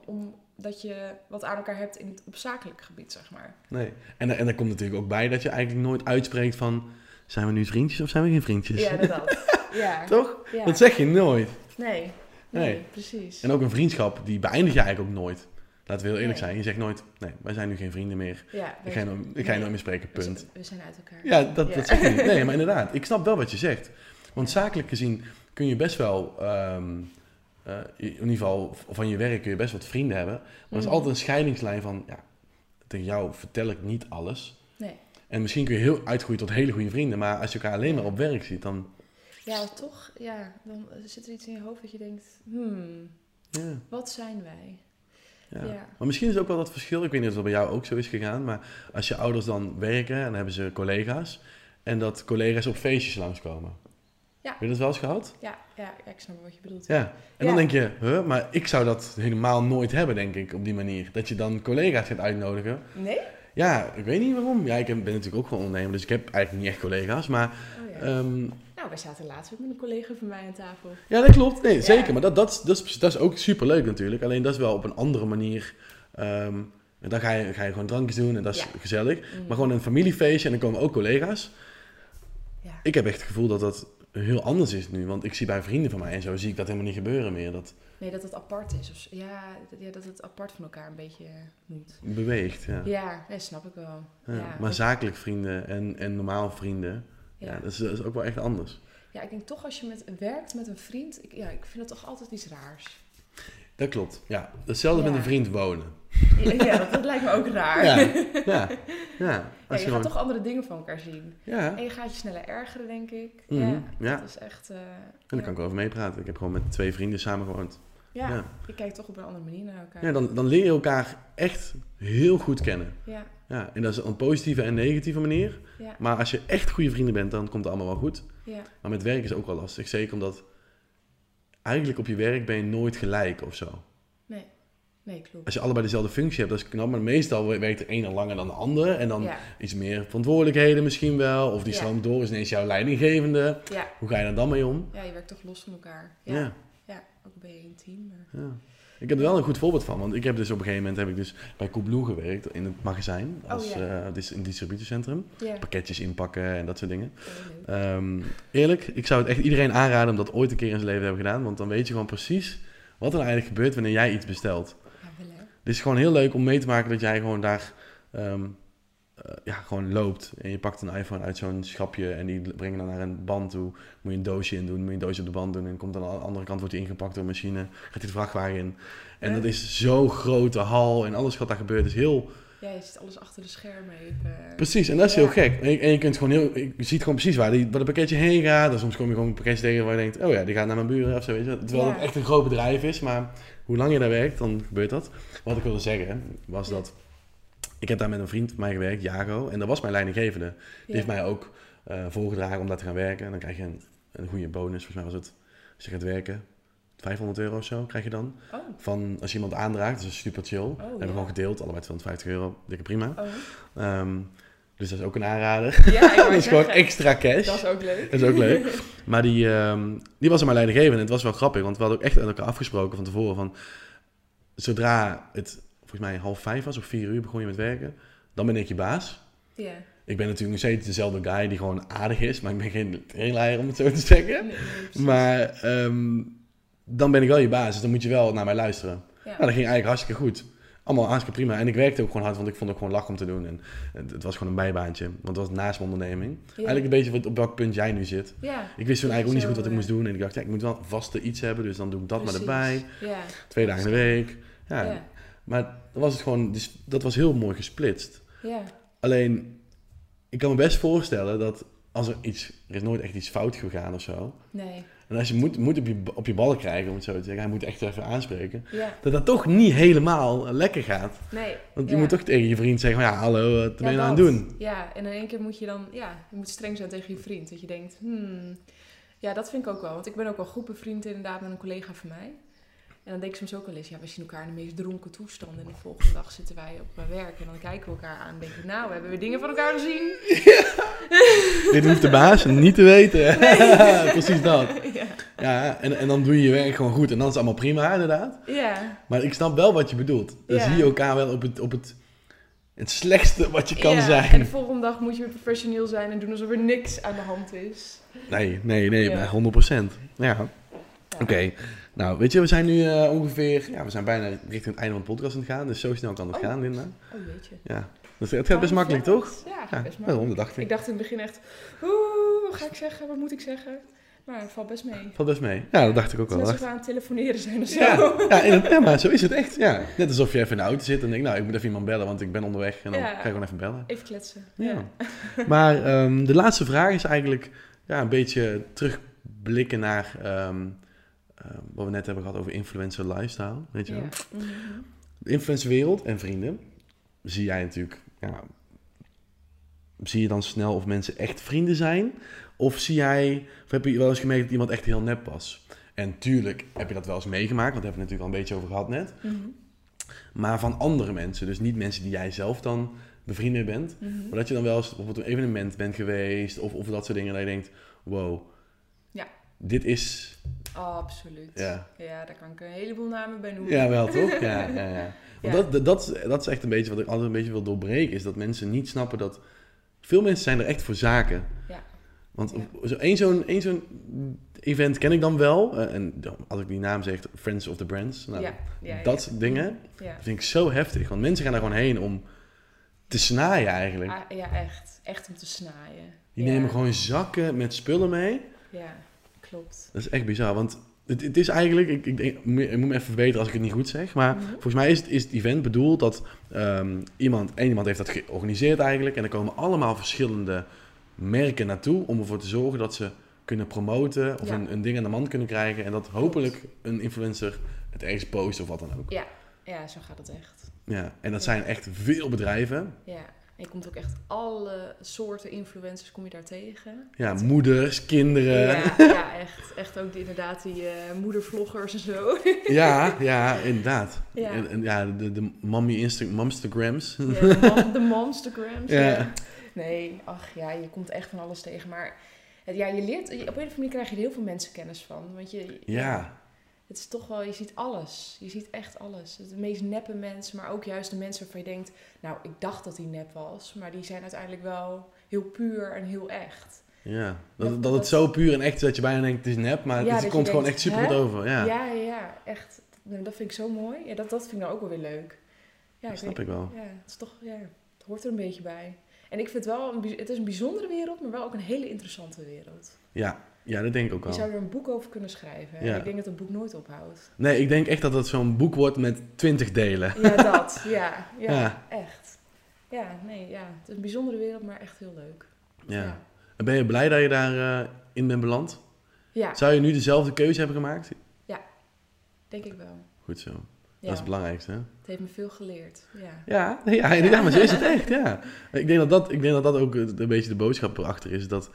Speaker 1: omdat je wat aan elkaar hebt in het, op zakelijk gebied, zeg maar.
Speaker 2: Nee. En, en er komt natuurlijk ook bij dat je eigenlijk nooit uitspreekt van... Zijn we nu vriendjes of zijn we geen vriendjes?
Speaker 1: Ja, dat. dat. [laughs] Ja.
Speaker 2: Toch?
Speaker 1: Ja.
Speaker 2: Dat zeg je nooit.
Speaker 1: Nee. Nee,
Speaker 2: Nee.
Speaker 1: precies.
Speaker 2: En ook een vriendschap, die beëindig je eigenlijk ook nooit. Laten we heel eerlijk
Speaker 1: Nee.
Speaker 2: zijn. Je zegt nooit, nee, wij zijn nu geen vrienden meer.
Speaker 1: Ja,
Speaker 2: Ik ga je, nooit- ik ga je
Speaker 1: Nee.
Speaker 2: nooit meer spreken, punt.
Speaker 1: We zijn uit elkaar.
Speaker 2: Ja, dat,
Speaker 1: Ja.
Speaker 2: dat zeg je niet. Nee, maar [laughs] inderdaad, ik snap wel wat je zegt. Want zakelijk gezien kun je best wel, ehm, eh, in ieder geval van je werk kun je best wat vrienden hebben. Maar er is
Speaker 1: Mhm.
Speaker 2: altijd een scheidingslijn van, ja, tegen jou vertel ik niet alles.
Speaker 1: Nee.
Speaker 2: En misschien kun je heel uitgroeien tot hele goede vrienden, maar als je elkaar alleen maar op werk ziet, dan...
Speaker 1: Ja, toch, ja, dan zit er iets in je hoofd dat je denkt, hmm,
Speaker 2: Ja,
Speaker 1: wat zijn wij?
Speaker 2: ja.
Speaker 1: Ja.
Speaker 2: Maar misschien is ook wel dat verschil, ik weet niet of dat bij jou ook zo is gegaan, maar als je ouders dan werken en dan hebben ze collega's en dat collega's op feestjes langskomen.
Speaker 1: Ja.
Speaker 2: Heb je dat wel eens gehad?
Speaker 1: Ja, ja, ik snap wat je bedoelt.
Speaker 2: Ja, en dan denk je, huh, maar ik zou dat helemaal nooit hebben, denk ik, op die manier. Dat je dan collega's gaat uitnodigen.
Speaker 1: Nee?
Speaker 2: Ja, ik weet niet waarom. Ja, ik ben natuurlijk ook gewoon ondernemer, dus ik heb eigenlijk niet echt collega's. Maar
Speaker 1: Oh, ja.
Speaker 2: ehm,
Speaker 1: nou, wij zaten laatst ook met een collega van mij aan tafel.
Speaker 2: ja, dat klopt. Nee,
Speaker 1: Ja.
Speaker 2: zeker. Maar dat, dat, dat, is, dat is ook superleuk natuurlijk. Alleen dat is wel op een andere manier. en dan ga je, ga je gewoon drankjes doen en dat is gezellig.
Speaker 1: Mm.
Speaker 2: Maar gewoon een familiefeestje en dan komen ook collega's.
Speaker 1: Ja.
Speaker 2: Ik heb echt het gevoel dat dat heel anders is nu. Want ik zie bij vrienden van mij en zo, zie ik dat helemaal niet gebeuren meer. Dat
Speaker 1: Nee, dat het apart is. Of, ja, dat, ja, dat het apart van elkaar een beetje moet.
Speaker 2: beweegt, ja.
Speaker 1: Ja, ja snap ik wel.
Speaker 2: Ja,
Speaker 1: Ja,
Speaker 2: maar
Speaker 1: dat-
Speaker 2: zakelijk vrienden en, en normaal vrienden, ja.
Speaker 1: Ja.
Speaker 2: dat, is, dat is ook wel echt anders.
Speaker 1: ja, ik denk toch als je met, werkt met een vriend, ik, ja, ik vind het toch altijd iets raars.
Speaker 2: Dat klopt, ja. Hetzelfde
Speaker 1: Ja.
Speaker 2: met een vriend wonen.
Speaker 1: Ja, dat, dat lijkt me ook raar.
Speaker 2: Ja, [laughs]
Speaker 1: Ja.
Speaker 2: Als
Speaker 1: je
Speaker 2: je
Speaker 1: gaat toch andere dingen van elkaar zien.
Speaker 2: Ja,
Speaker 1: En je gaat je sneller ergeren, denk ik.
Speaker 2: Mhm,
Speaker 1: Ja,
Speaker 2: ja.
Speaker 1: dat is echt... eh,
Speaker 2: en daar kan ik over meepraten. Ik heb gewoon met twee vrienden samen gewoond.
Speaker 1: Ja,
Speaker 2: Ja.
Speaker 1: je kijkt toch op een andere manier naar elkaar.
Speaker 2: Ja, dan, dan leer je elkaar echt heel goed kennen.
Speaker 1: Ja,
Speaker 2: Ja, en dat is op een positieve en negatieve manier.
Speaker 1: ja,
Speaker 2: Maar als je echt goede vrienden bent, dan komt het allemaal wel goed.
Speaker 1: ja.
Speaker 2: Maar met werk is ook wel lastig. Zeker omdat eigenlijk op je werk ben je nooit gelijk of zo.
Speaker 1: Nee, nee, klopt.
Speaker 2: Als je allebei dezelfde functie hebt, dat is knap. Maar meestal werkt de ene langer dan de andere. En dan
Speaker 1: Ja,
Speaker 2: iets meer verantwoordelijkheden misschien wel. Of die stroomt door, is ineens jouw leidinggevende.
Speaker 1: ja.
Speaker 2: Hoe ga je er dan mee om?
Speaker 1: ja, je werkt toch los van elkaar. Ja,
Speaker 2: Ja.
Speaker 1: ja. ook ben je een team. Maar...
Speaker 2: Ik heb er wel een goed voorbeeld van. Want ik heb dus op een gegeven moment heb ik dus bij Coolblue gewerkt in het magazijn. Als,
Speaker 1: Oh, ja.
Speaker 2: eh, dis- in het distributiecentrum. Pakketjes inpakken en dat soort dingen.
Speaker 1: Oh.
Speaker 2: Ehm, eerlijk, ik zou het echt iedereen aanraden om dat ooit een keer in zijn leven te hebben gedaan. Want dan weet je gewoon precies wat er eigenlijk gebeurt wanneer jij iets bestelt.
Speaker 1: Ja, wel.
Speaker 2: Het is gewoon heel leuk om mee te maken dat jij gewoon daar ehm, eh, ja, gewoon loopt. En je pakt een iPhone uit zo'n schapje en die brengen dan naar een band toe. Moet je een doosje in doen, moet je een doosje op de band doen. En komt dan aan de andere kant wordt die ingepakt door een machine. Gaat die de vrachtwagen in. En dat is zo'n grote hal en alles wat daar gebeurt is heel...
Speaker 1: Ja, je ziet alles achter de schermen even.
Speaker 2: Precies, en dat is
Speaker 1: Ja.
Speaker 2: heel gek. En je, en je kunt gewoon heel... Je ziet gewoon precies waar, die, waar het pakketje heen gaat. En soms kom je gewoon een pakketje tegen waar je denkt... Oh ja, die gaat naar mijn buren of zo, weet je. Terwijl
Speaker 1: Ja.
Speaker 2: het echt een groot bedrijf is. Maar hoe lang je daar werkt, dan gebeurt dat. Wat ik wilde zeggen, was dat... Ik heb daar met een vriend van mij gewerkt, Jago. En dat was mijn leidinggevende. Die
Speaker 1: Ja.
Speaker 2: heeft mij ook eh, voorgedragen om daar te gaan werken. En dan krijg je een, een goede bonus. Volgens mij was het, als je gaat werken, 500 euro of zo krijg je dan.
Speaker 1: Oh,
Speaker 2: Van als je iemand aandraagt, dat is super chill.
Speaker 1: Oh,
Speaker 2: hebben we
Speaker 1: ja.
Speaker 2: gewoon gedeeld, allebei 250 euro, dikke prima.
Speaker 1: oh.
Speaker 2: Ehm, dus dat is ook een aanrader.
Speaker 1: Ja, [laughs]
Speaker 2: dat is gewoon extra cash.
Speaker 1: Dat is ook leuk.
Speaker 2: Dat is ook leuk. [laughs] Maar die, ehm, die was er mijn leidinggevende. En het was wel grappig, want we hadden ook echt met elkaar afgesproken van tevoren van... Zodra het volgens mij half vijf was, of vier uur begon je met werken, dan ben ik je baas.
Speaker 1: Ja.
Speaker 2: Ik ben natuurlijk nog steeds dezelfde guy die gewoon aardig is, maar ik ben geen trailer om het zo te zeggen.
Speaker 1: Nee, nee, precies.
Speaker 2: Maar ehm, dan ben ik wel je baas, dus dan moet je wel naar mij luisteren.
Speaker 1: Ja.
Speaker 2: Nou, dat ging eigenlijk hartstikke goed. Allemaal hartstikke prima. En ik werkte ook gewoon hard, want ik vond het ook gewoon lach om te doen. En het, het was gewoon een bijbaantje, want het was naast mijn onderneming.
Speaker 1: Ja.
Speaker 2: Eigenlijk een beetje wat- op welk punt jij nu zit.
Speaker 1: Ja.
Speaker 2: Ik wist toen eigenlijk ook niet zo goed wat ik moest doen. En ik dacht, ja, ik moet wel vaste iets hebben, dus dan doe ik dat maar erbij.
Speaker 1: Ja.
Speaker 2: Twee dagen in de week. Ja. Maar dan was het gewoon, dus dat was heel mooi gesplitst.
Speaker 1: Ja.
Speaker 2: Alleen, ik kan me best voorstellen dat als er iets, er is nooit echt iets fout gegaan of zo.
Speaker 1: Nee.
Speaker 2: En als je moet, moet op, je, op je ballen krijgen, om het zo te zeggen, hij moet echt even aanspreken.
Speaker 1: Ja.
Speaker 2: Dat dat toch niet helemaal lekker gaat.
Speaker 1: Nee.
Speaker 2: Want je
Speaker 1: ja.
Speaker 2: moet toch tegen je vriend zeggen, van, ja hallo, wat ben je nou aan het doen?
Speaker 1: Ja, en in één keer moet je dan, ja, je moet streng zijn tegen je vriend. Dat je denkt, hmm, ja, dat vind ik ook wel. Want ik ben ook wel goed bevriend inderdaad met een collega van mij. En dan denk ik soms ook wel eens, ja, we zien elkaar in de meest dronken toestand. En de volgende dag zitten wij op eh, werk en dan kijken we elkaar aan en denken, nou, hebben we dingen van elkaar gezien?
Speaker 2: Dit hoeft de baas niet te weten. [laughs] [laughs] Precies dat.
Speaker 1: ja.
Speaker 2: Ja, en, en dan doe je je werk gewoon goed en dan is het allemaal prima, inderdaad.
Speaker 1: Ja.
Speaker 2: Maar ik snap wel wat je bedoelt. Dan
Speaker 1: Ja.
Speaker 2: zie je elkaar wel op het, op het, het slechtste wat je kan
Speaker 1: Ja,
Speaker 2: zijn.
Speaker 1: En de volgende dag moet je weer professioneel zijn en doen alsof er niks aan de hand is.
Speaker 2: Nee, nee, nee,
Speaker 1: Ja.
Speaker 2: maar 100%. Ja,
Speaker 1: Ja.
Speaker 2: oké. Nou, weet je, we zijn nu eh, ongeveer, ja, we zijn bijna richting het einde van de podcast aan het gaan. Dus zo snel kan het
Speaker 1: Oh.
Speaker 2: gaan, Linda.
Speaker 1: Oh jeetje.
Speaker 2: Ja, dus het gaat best makkelijk, toch?
Speaker 1: Ja,
Speaker 2: Ja,
Speaker 1: best makkelijk.
Speaker 2: dat dacht ik.
Speaker 1: Ik dacht in het begin echt, oeh, wat ga ik zeggen, wat moet ik zeggen? Maar het valt best mee.
Speaker 2: Valt best mee. Ja, dat dacht ik ook wel.
Speaker 1: alsof we aan het telefoneren zijn of zo.
Speaker 2: Ja, ja, in het- ja, maar zo is het echt. Ja. Net alsof je even in de auto zit en denkt, nou, ik moet even iemand bellen, want ik ben onderweg. En dan ga je gewoon even bellen.
Speaker 1: Even kletsen.
Speaker 2: Ja. [laughs] Maar ehm, de laatste vraag is eigenlijk ja, een beetje terugblikken naar ehm, wat we net hebben gehad over influencer lifestyle. Weet je wel? De influencerwereld en vrienden zie jij natuurlijk. Ja, zie je dan snel of mensen echt vrienden zijn? Of zie jij, of heb je wel eens gemerkt dat iemand echt heel nep was? En tuurlijk heb je dat wel eens meegemaakt, want daar hebben we het natuurlijk al een beetje over gehad net.
Speaker 1: Mhm.
Speaker 2: Maar van andere mensen, dus niet mensen die jij zelf dan bevriend mee bent.
Speaker 1: Mhm.
Speaker 2: Maar dat je dan wel eens bijvoorbeeld op een evenement bent geweest of, of dat soort dingen. Dat je denkt, wow. Dit is...
Speaker 1: Oh, absoluut.
Speaker 2: Ja.
Speaker 1: Ja, daar kan ik een heleboel namen bij noemen.
Speaker 2: Ja, wel toch? Ja, [laughs] ja, ja. Want
Speaker 1: Ja.
Speaker 2: Dat, dat, dat, is- dat is echt een beetje wat ik altijd een beetje wil doorbreken. Is dat mensen niet snappen dat... Veel mensen zijn er echt voor zaken.
Speaker 1: Ja.
Speaker 2: Want
Speaker 1: Ja.
Speaker 2: zo, één zo'n één zo'n event ken ik dan wel. eh, en als ik die naam zeg, Friends of the Brands. Nou,
Speaker 1: ja.
Speaker 2: Dat soort dingen
Speaker 1: Ja.
Speaker 2: dat vind ik zo heftig. Want mensen gaan daar gewoon heen om te snaaien eigenlijk.
Speaker 1: Ah, ja, echt. Echt om te snaaien.
Speaker 2: Die nemen gewoon zakken met spullen mee.
Speaker 1: Ja, klopt.
Speaker 2: Dat is echt bizar, want het, het is eigenlijk, ik, ik, denk, ik moet me even verbeteren als ik het niet goed zeg, maar
Speaker 1: Mhm.
Speaker 2: volgens mij is het, is het event bedoeld dat ehm, iemand, één iemand heeft dat georganiseerd eigenlijk en er komen allemaal verschillende merken naartoe om ervoor te zorgen dat ze kunnen promoten of
Speaker 1: Ja.
Speaker 2: een, een ding aan de man kunnen krijgen en dat hopelijk een influencer het ergens post of wat dan ook.
Speaker 1: Ja. Ja, zo gaat het echt.
Speaker 2: Ja, en dat
Speaker 1: Ja.
Speaker 2: zijn echt veel bedrijven.
Speaker 1: Ja. En je komt ook echt alle soorten influencers kom je daar tegen.
Speaker 2: Ja,
Speaker 1: Dat-
Speaker 2: moeders, kinderen. Ja,
Speaker 1: Ja, ja, echt. Echt ook inderdaad die eh, moedervloggers en zo. [laughs]
Speaker 2: ja, inderdaad.
Speaker 1: Ja.
Speaker 2: En, en ja, de, de mommy Insta momstagrams.
Speaker 1: Ja, de, de monstergrams. [laughs]
Speaker 2: Ja.
Speaker 1: Ja. Nee, ach ja, je komt echt van alles tegen. Maar ja, je leert, op een of andere manier krijg je er heel veel mensen kennis van. Want je,
Speaker 2: Ja.
Speaker 1: Het is toch wel, je ziet alles. Je ziet echt alles. De meest neppe mensen, maar ook juist de mensen waarvan je denkt, nou, ik dacht dat die nep was, maar die zijn uiteindelijk wel heel puur en heel echt.
Speaker 2: Ja, dat,
Speaker 1: Dat-
Speaker 2: dat het zo puur en echt is dat je bijna denkt het is nep, maar
Speaker 1: Ja,
Speaker 2: het komt gewoon
Speaker 1: denkt,
Speaker 2: echt super goed over. Ja,
Speaker 1: Ja, ja, echt. Nou, Dat vind ik zo mooi. Ja, dat, dat vind ik nou ook wel weer leuk. Ja,
Speaker 2: dat
Speaker 1: ik
Speaker 2: snap
Speaker 1: weet-
Speaker 2: ik wel.
Speaker 1: Ja, het is toch, ja, het hoort er een beetje bij. En ik vind wel, een, bij- het is een bijzondere wereld, maar wel ook een hele interessante wereld.
Speaker 2: Ja, ja dat denk ik ook
Speaker 1: Je
Speaker 2: wel.
Speaker 1: zou er een boek over kunnen schrijven. En
Speaker 2: Ja.
Speaker 1: ik denk dat het boek nooit ophoudt.
Speaker 2: Nee, ik denk echt dat het zo'n boek wordt met twintig delen.
Speaker 1: Ja, dat. [laughs] Ja, ja,
Speaker 2: Ja.
Speaker 1: echt. Ja, nee, ja. Het is een bijzondere wereld, maar echt heel leuk.
Speaker 2: Ja.
Speaker 1: Ja.
Speaker 2: En ben je blij dat je daarin in bent beland?
Speaker 1: Ja,
Speaker 2: Zou je nu dezelfde keuze hebben gemaakt?
Speaker 1: denk ik wel.
Speaker 2: Goed zo.
Speaker 1: Ja.
Speaker 2: Dat is het belangrijkste. Hè?
Speaker 1: Het heeft me veel geleerd. Ja.
Speaker 2: Ja, nee, ja, ja, maar zo is het echt, ja. Ik denk dat dat, ik denk dat, dat ook een beetje de boodschap erachter is. Dat eh,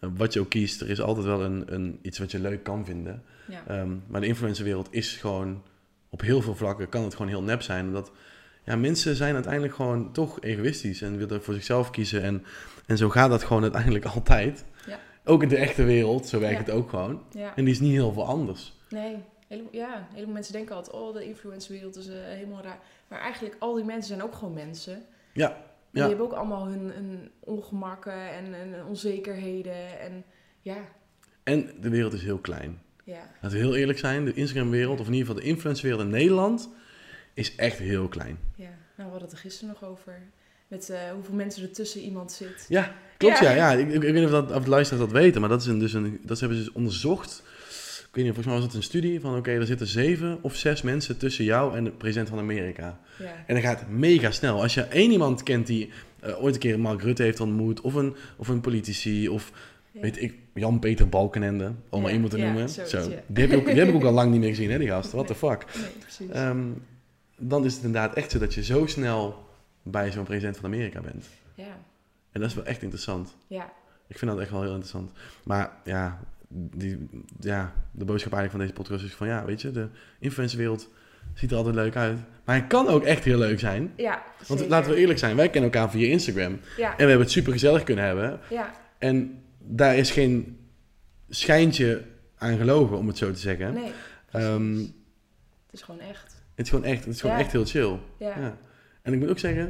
Speaker 2: wat je ook kiest, er is altijd wel een, een, iets wat je leuk kan vinden.
Speaker 1: Ja.
Speaker 2: Ehm, maar de influencerwereld is gewoon, op heel veel vlakken kan het gewoon heel nep zijn. Omdat ja, mensen zijn uiteindelijk gewoon toch egoïstisch en willen voor zichzelf kiezen. En, en zo gaat dat gewoon uiteindelijk [laughs] altijd.
Speaker 1: Ja.
Speaker 2: Ook in de echte wereld, zo werkt
Speaker 1: Ja.
Speaker 2: het ook gewoon. En die is niet heel veel anders.
Speaker 1: Nee, hele, ja, heel veel mensen denken altijd, oh, de influencerwereld is eh, helemaal raar. Maar eigenlijk, al die mensen zijn ook gewoon mensen.
Speaker 2: Ja,
Speaker 1: En
Speaker 2: ja.
Speaker 1: Die hebben ook allemaal hun, hun ongemakken en, en onzekerheden. En ja,
Speaker 2: En de wereld is heel klein.
Speaker 1: ja,
Speaker 2: Laten we heel eerlijk zijn, de Instagram-wereld, of in ieder geval de influencerwereld in Nederland, is echt heel klein.
Speaker 1: ja. Nou, we hadden het er gisteren nog over. Met eh, hoeveel mensen er tussen iemand zit.
Speaker 2: Ja, klopt ja.
Speaker 1: Ja.
Speaker 2: ja. Ik, ik, ik weet niet of, dat, of de luisteraars dat weten, maar dat, is een, dus een, dat hebben ze dus onderzocht. Ik weet niet, volgens mij was het een studie van oké, er zitten zeven of zes mensen tussen jou en de president van Amerika.
Speaker 1: Ja,
Speaker 2: En dat gaat mega snel. Als je één iemand kent die eh, ooit een keer Mark Rutte heeft ontmoet, of een, of een politici, of
Speaker 1: ja.
Speaker 2: weet ik, Jan-Peter Balkenende, om maar
Speaker 1: Ja,
Speaker 2: iemand te noemen. Zo. Die, heb ook, die heb ik ook al lang niet meer gezien, hè, die gast. What the fuck.
Speaker 1: Nee.
Speaker 2: Ehm, dan is het inderdaad echt zo dat je zo snel bij zo'n president van Amerika bent.
Speaker 1: ja,
Speaker 2: En dat is wel echt interessant.
Speaker 1: ja,
Speaker 2: Ik vind dat echt wel heel interessant. Maar ja, die, ja de boodschap eigenlijk van deze podcast is van ja, weet je, de influencerwereld ziet er altijd leuk uit. Maar hij kan ook echt heel leuk zijn.
Speaker 1: ja.
Speaker 2: Want
Speaker 1: zeker.
Speaker 2: laten we eerlijk zijn, wij kennen elkaar via Instagram.
Speaker 1: Ja,
Speaker 2: En we hebben het super gezellig kunnen hebben.
Speaker 1: ja,
Speaker 2: En daar is geen schijntje aan gelogen, om het zo te zeggen.
Speaker 1: nee.
Speaker 2: Ehm,
Speaker 1: het is gewoon echt.
Speaker 2: het is gewoon echt, het is gewoon echt heel chill.
Speaker 1: Ja,
Speaker 2: Ja. En ik moet ook zeggen,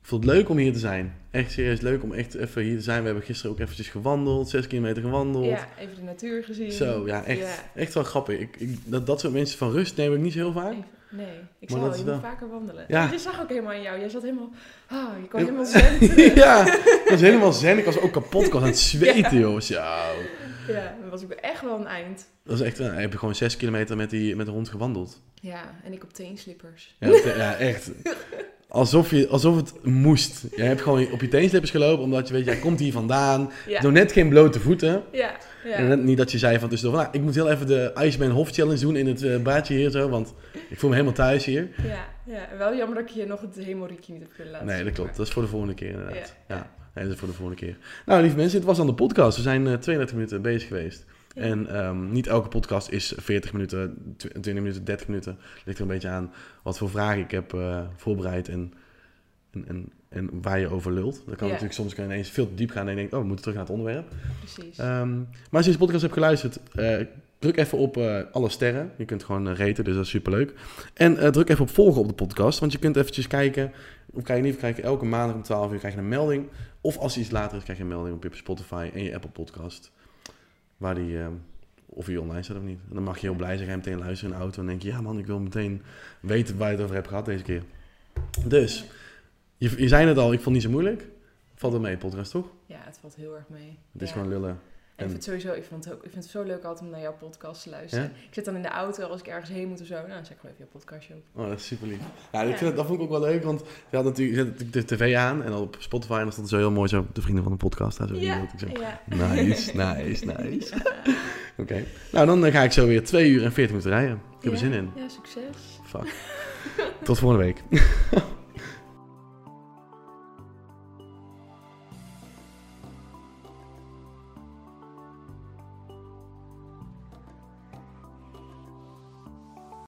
Speaker 2: ik vond het leuk om hier te zijn. Echt serieus leuk om echt even hier te zijn. We hebben gisteren ook eventjes gewandeld, zes kilometer gewandeld.
Speaker 1: ja, even de natuur gezien.
Speaker 2: Zo, ja, echt,
Speaker 1: Ja.
Speaker 2: echt wel grappig. Ik, ik, dat, dat soort mensen van rust neem ik niet zo heel vaak.
Speaker 1: Nee, ik zou
Speaker 2: dat
Speaker 1: je moet
Speaker 2: wel-
Speaker 1: vaker wandelen.
Speaker 2: Ja.
Speaker 1: Je zag ook helemaal aan jou. Jij zat helemaal... Ah, je kwam
Speaker 2: Ja.
Speaker 1: helemaal zen [laughs]
Speaker 2: ja, dat was helemaal zen. Ik was ook kapot. Ik was aan het zweten, [laughs] joh. Zo.
Speaker 1: Ja, dat was ook echt wel een eind.
Speaker 2: Dat is echt, ik heb gewoon zes kilometer met, die, met de hond gewandeld.
Speaker 1: Ja, en ik op teenslippers.
Speaker 2: Ja, ja echt. [laughs] Alsof, je, alsof het moest. Jij hebt gewoon op je teenslippers gelopen, omdat je weet, jij komt hier vandaan.
Speaker 1: Ja,
Speaker 2: net geen blote voeten.
Speaker 1: ja, ja.
Speaker 2: En net niet dat je zei van tussendoor, nou, ik moet heel even de Iceman Hof Challenge doen in het eh baadje hier zo, want ik voel me helemaal thuis hier.
Speaker 1: ja, ja. Wel jammer dat ik je nog het hemelriekje niet heb kunnen laten
Speaker 2: Nee, dat klopt. Dat is voor de volgende keer inderdaad. Ja.
Speaker 1: Ja,
Speaker 2: Nee, dat is voor de volgende keer. Nou, lieve mensen, dit was dan de podcast. We zijn eh 32 minuten bezig geweest. En ehm, niet elke podcast is 40 minuten, tw- 20 minuten, 30 minuten. Ligt er een beetje aan wat voor vragen ik heb eh, voorbereid en, en, en, en waar je over lult. Dat kan
Speaker 1: Ja.
Speaker 2: natuurlijk soms kan je ineens veel te diep gaan en je denkt, oh, we moeten terug naar het onderwerp.
Speaker 1: Precies.
Speaker 2: Ehm, maar als je deze podcast hebt geluisterd, eh, druk even op eh, alle sterren. Je kunt gewoon raten, dus dat is superleuk. En druk even op volgen op de podcast, want je kunt eventjes kijken. Of krijg je niet, krijg je elke maandag om 12 uur krijg je een melding. Of als iets later is, krijg je een melding op je Spotify en je Apple podcast. Waar die, ehm, of die online staat of niet. En dan mag je heel blij zijn, ga je meteen luisteren in de auto. En denk je, ja man, ik wil meteen weten waar je het over hebt gehad deze keer. Dus, je, je zei het al, ik vond het niet zo moeilijk. Valt wel mee, podcast toch?
Speaker 1: ja, het valt heel erg mee.
Speaker 2: Het is
Speaker 1: Ja.
Speaker 2: gewoon lullen.
Speaker 1: En ik vind het sowieso, ik vind het, ook, ik vind het zo leuk altijd om naar jouw podcast te luisteren. Ik zit dan in de auto als ik ergens heen moet of zo. Nou, dan zet ik gewoon even jouw podcastje op.
Speaker 2: Oh, dat is super lief. Ja, ik vind dat vond ik ook wel leuk, want je had natuurlijk, je zet natuurlijk de tv aan en op Spotify en dan stond zo heel mooi zo, de vrienden van de podcast. Daar zo
Speaker 1: Ja.
Speaker 2: Ik zo. Nice, nice, [laughs] nice. Oké. Nou, dan eh, ga ik zo weer 2 uur en 40 minuten rijden. Ik heb er zin in.
Speaker 1: Ja, succes.
Speaker 2: Fuck. [laughs] Tot volgende week. [laughs]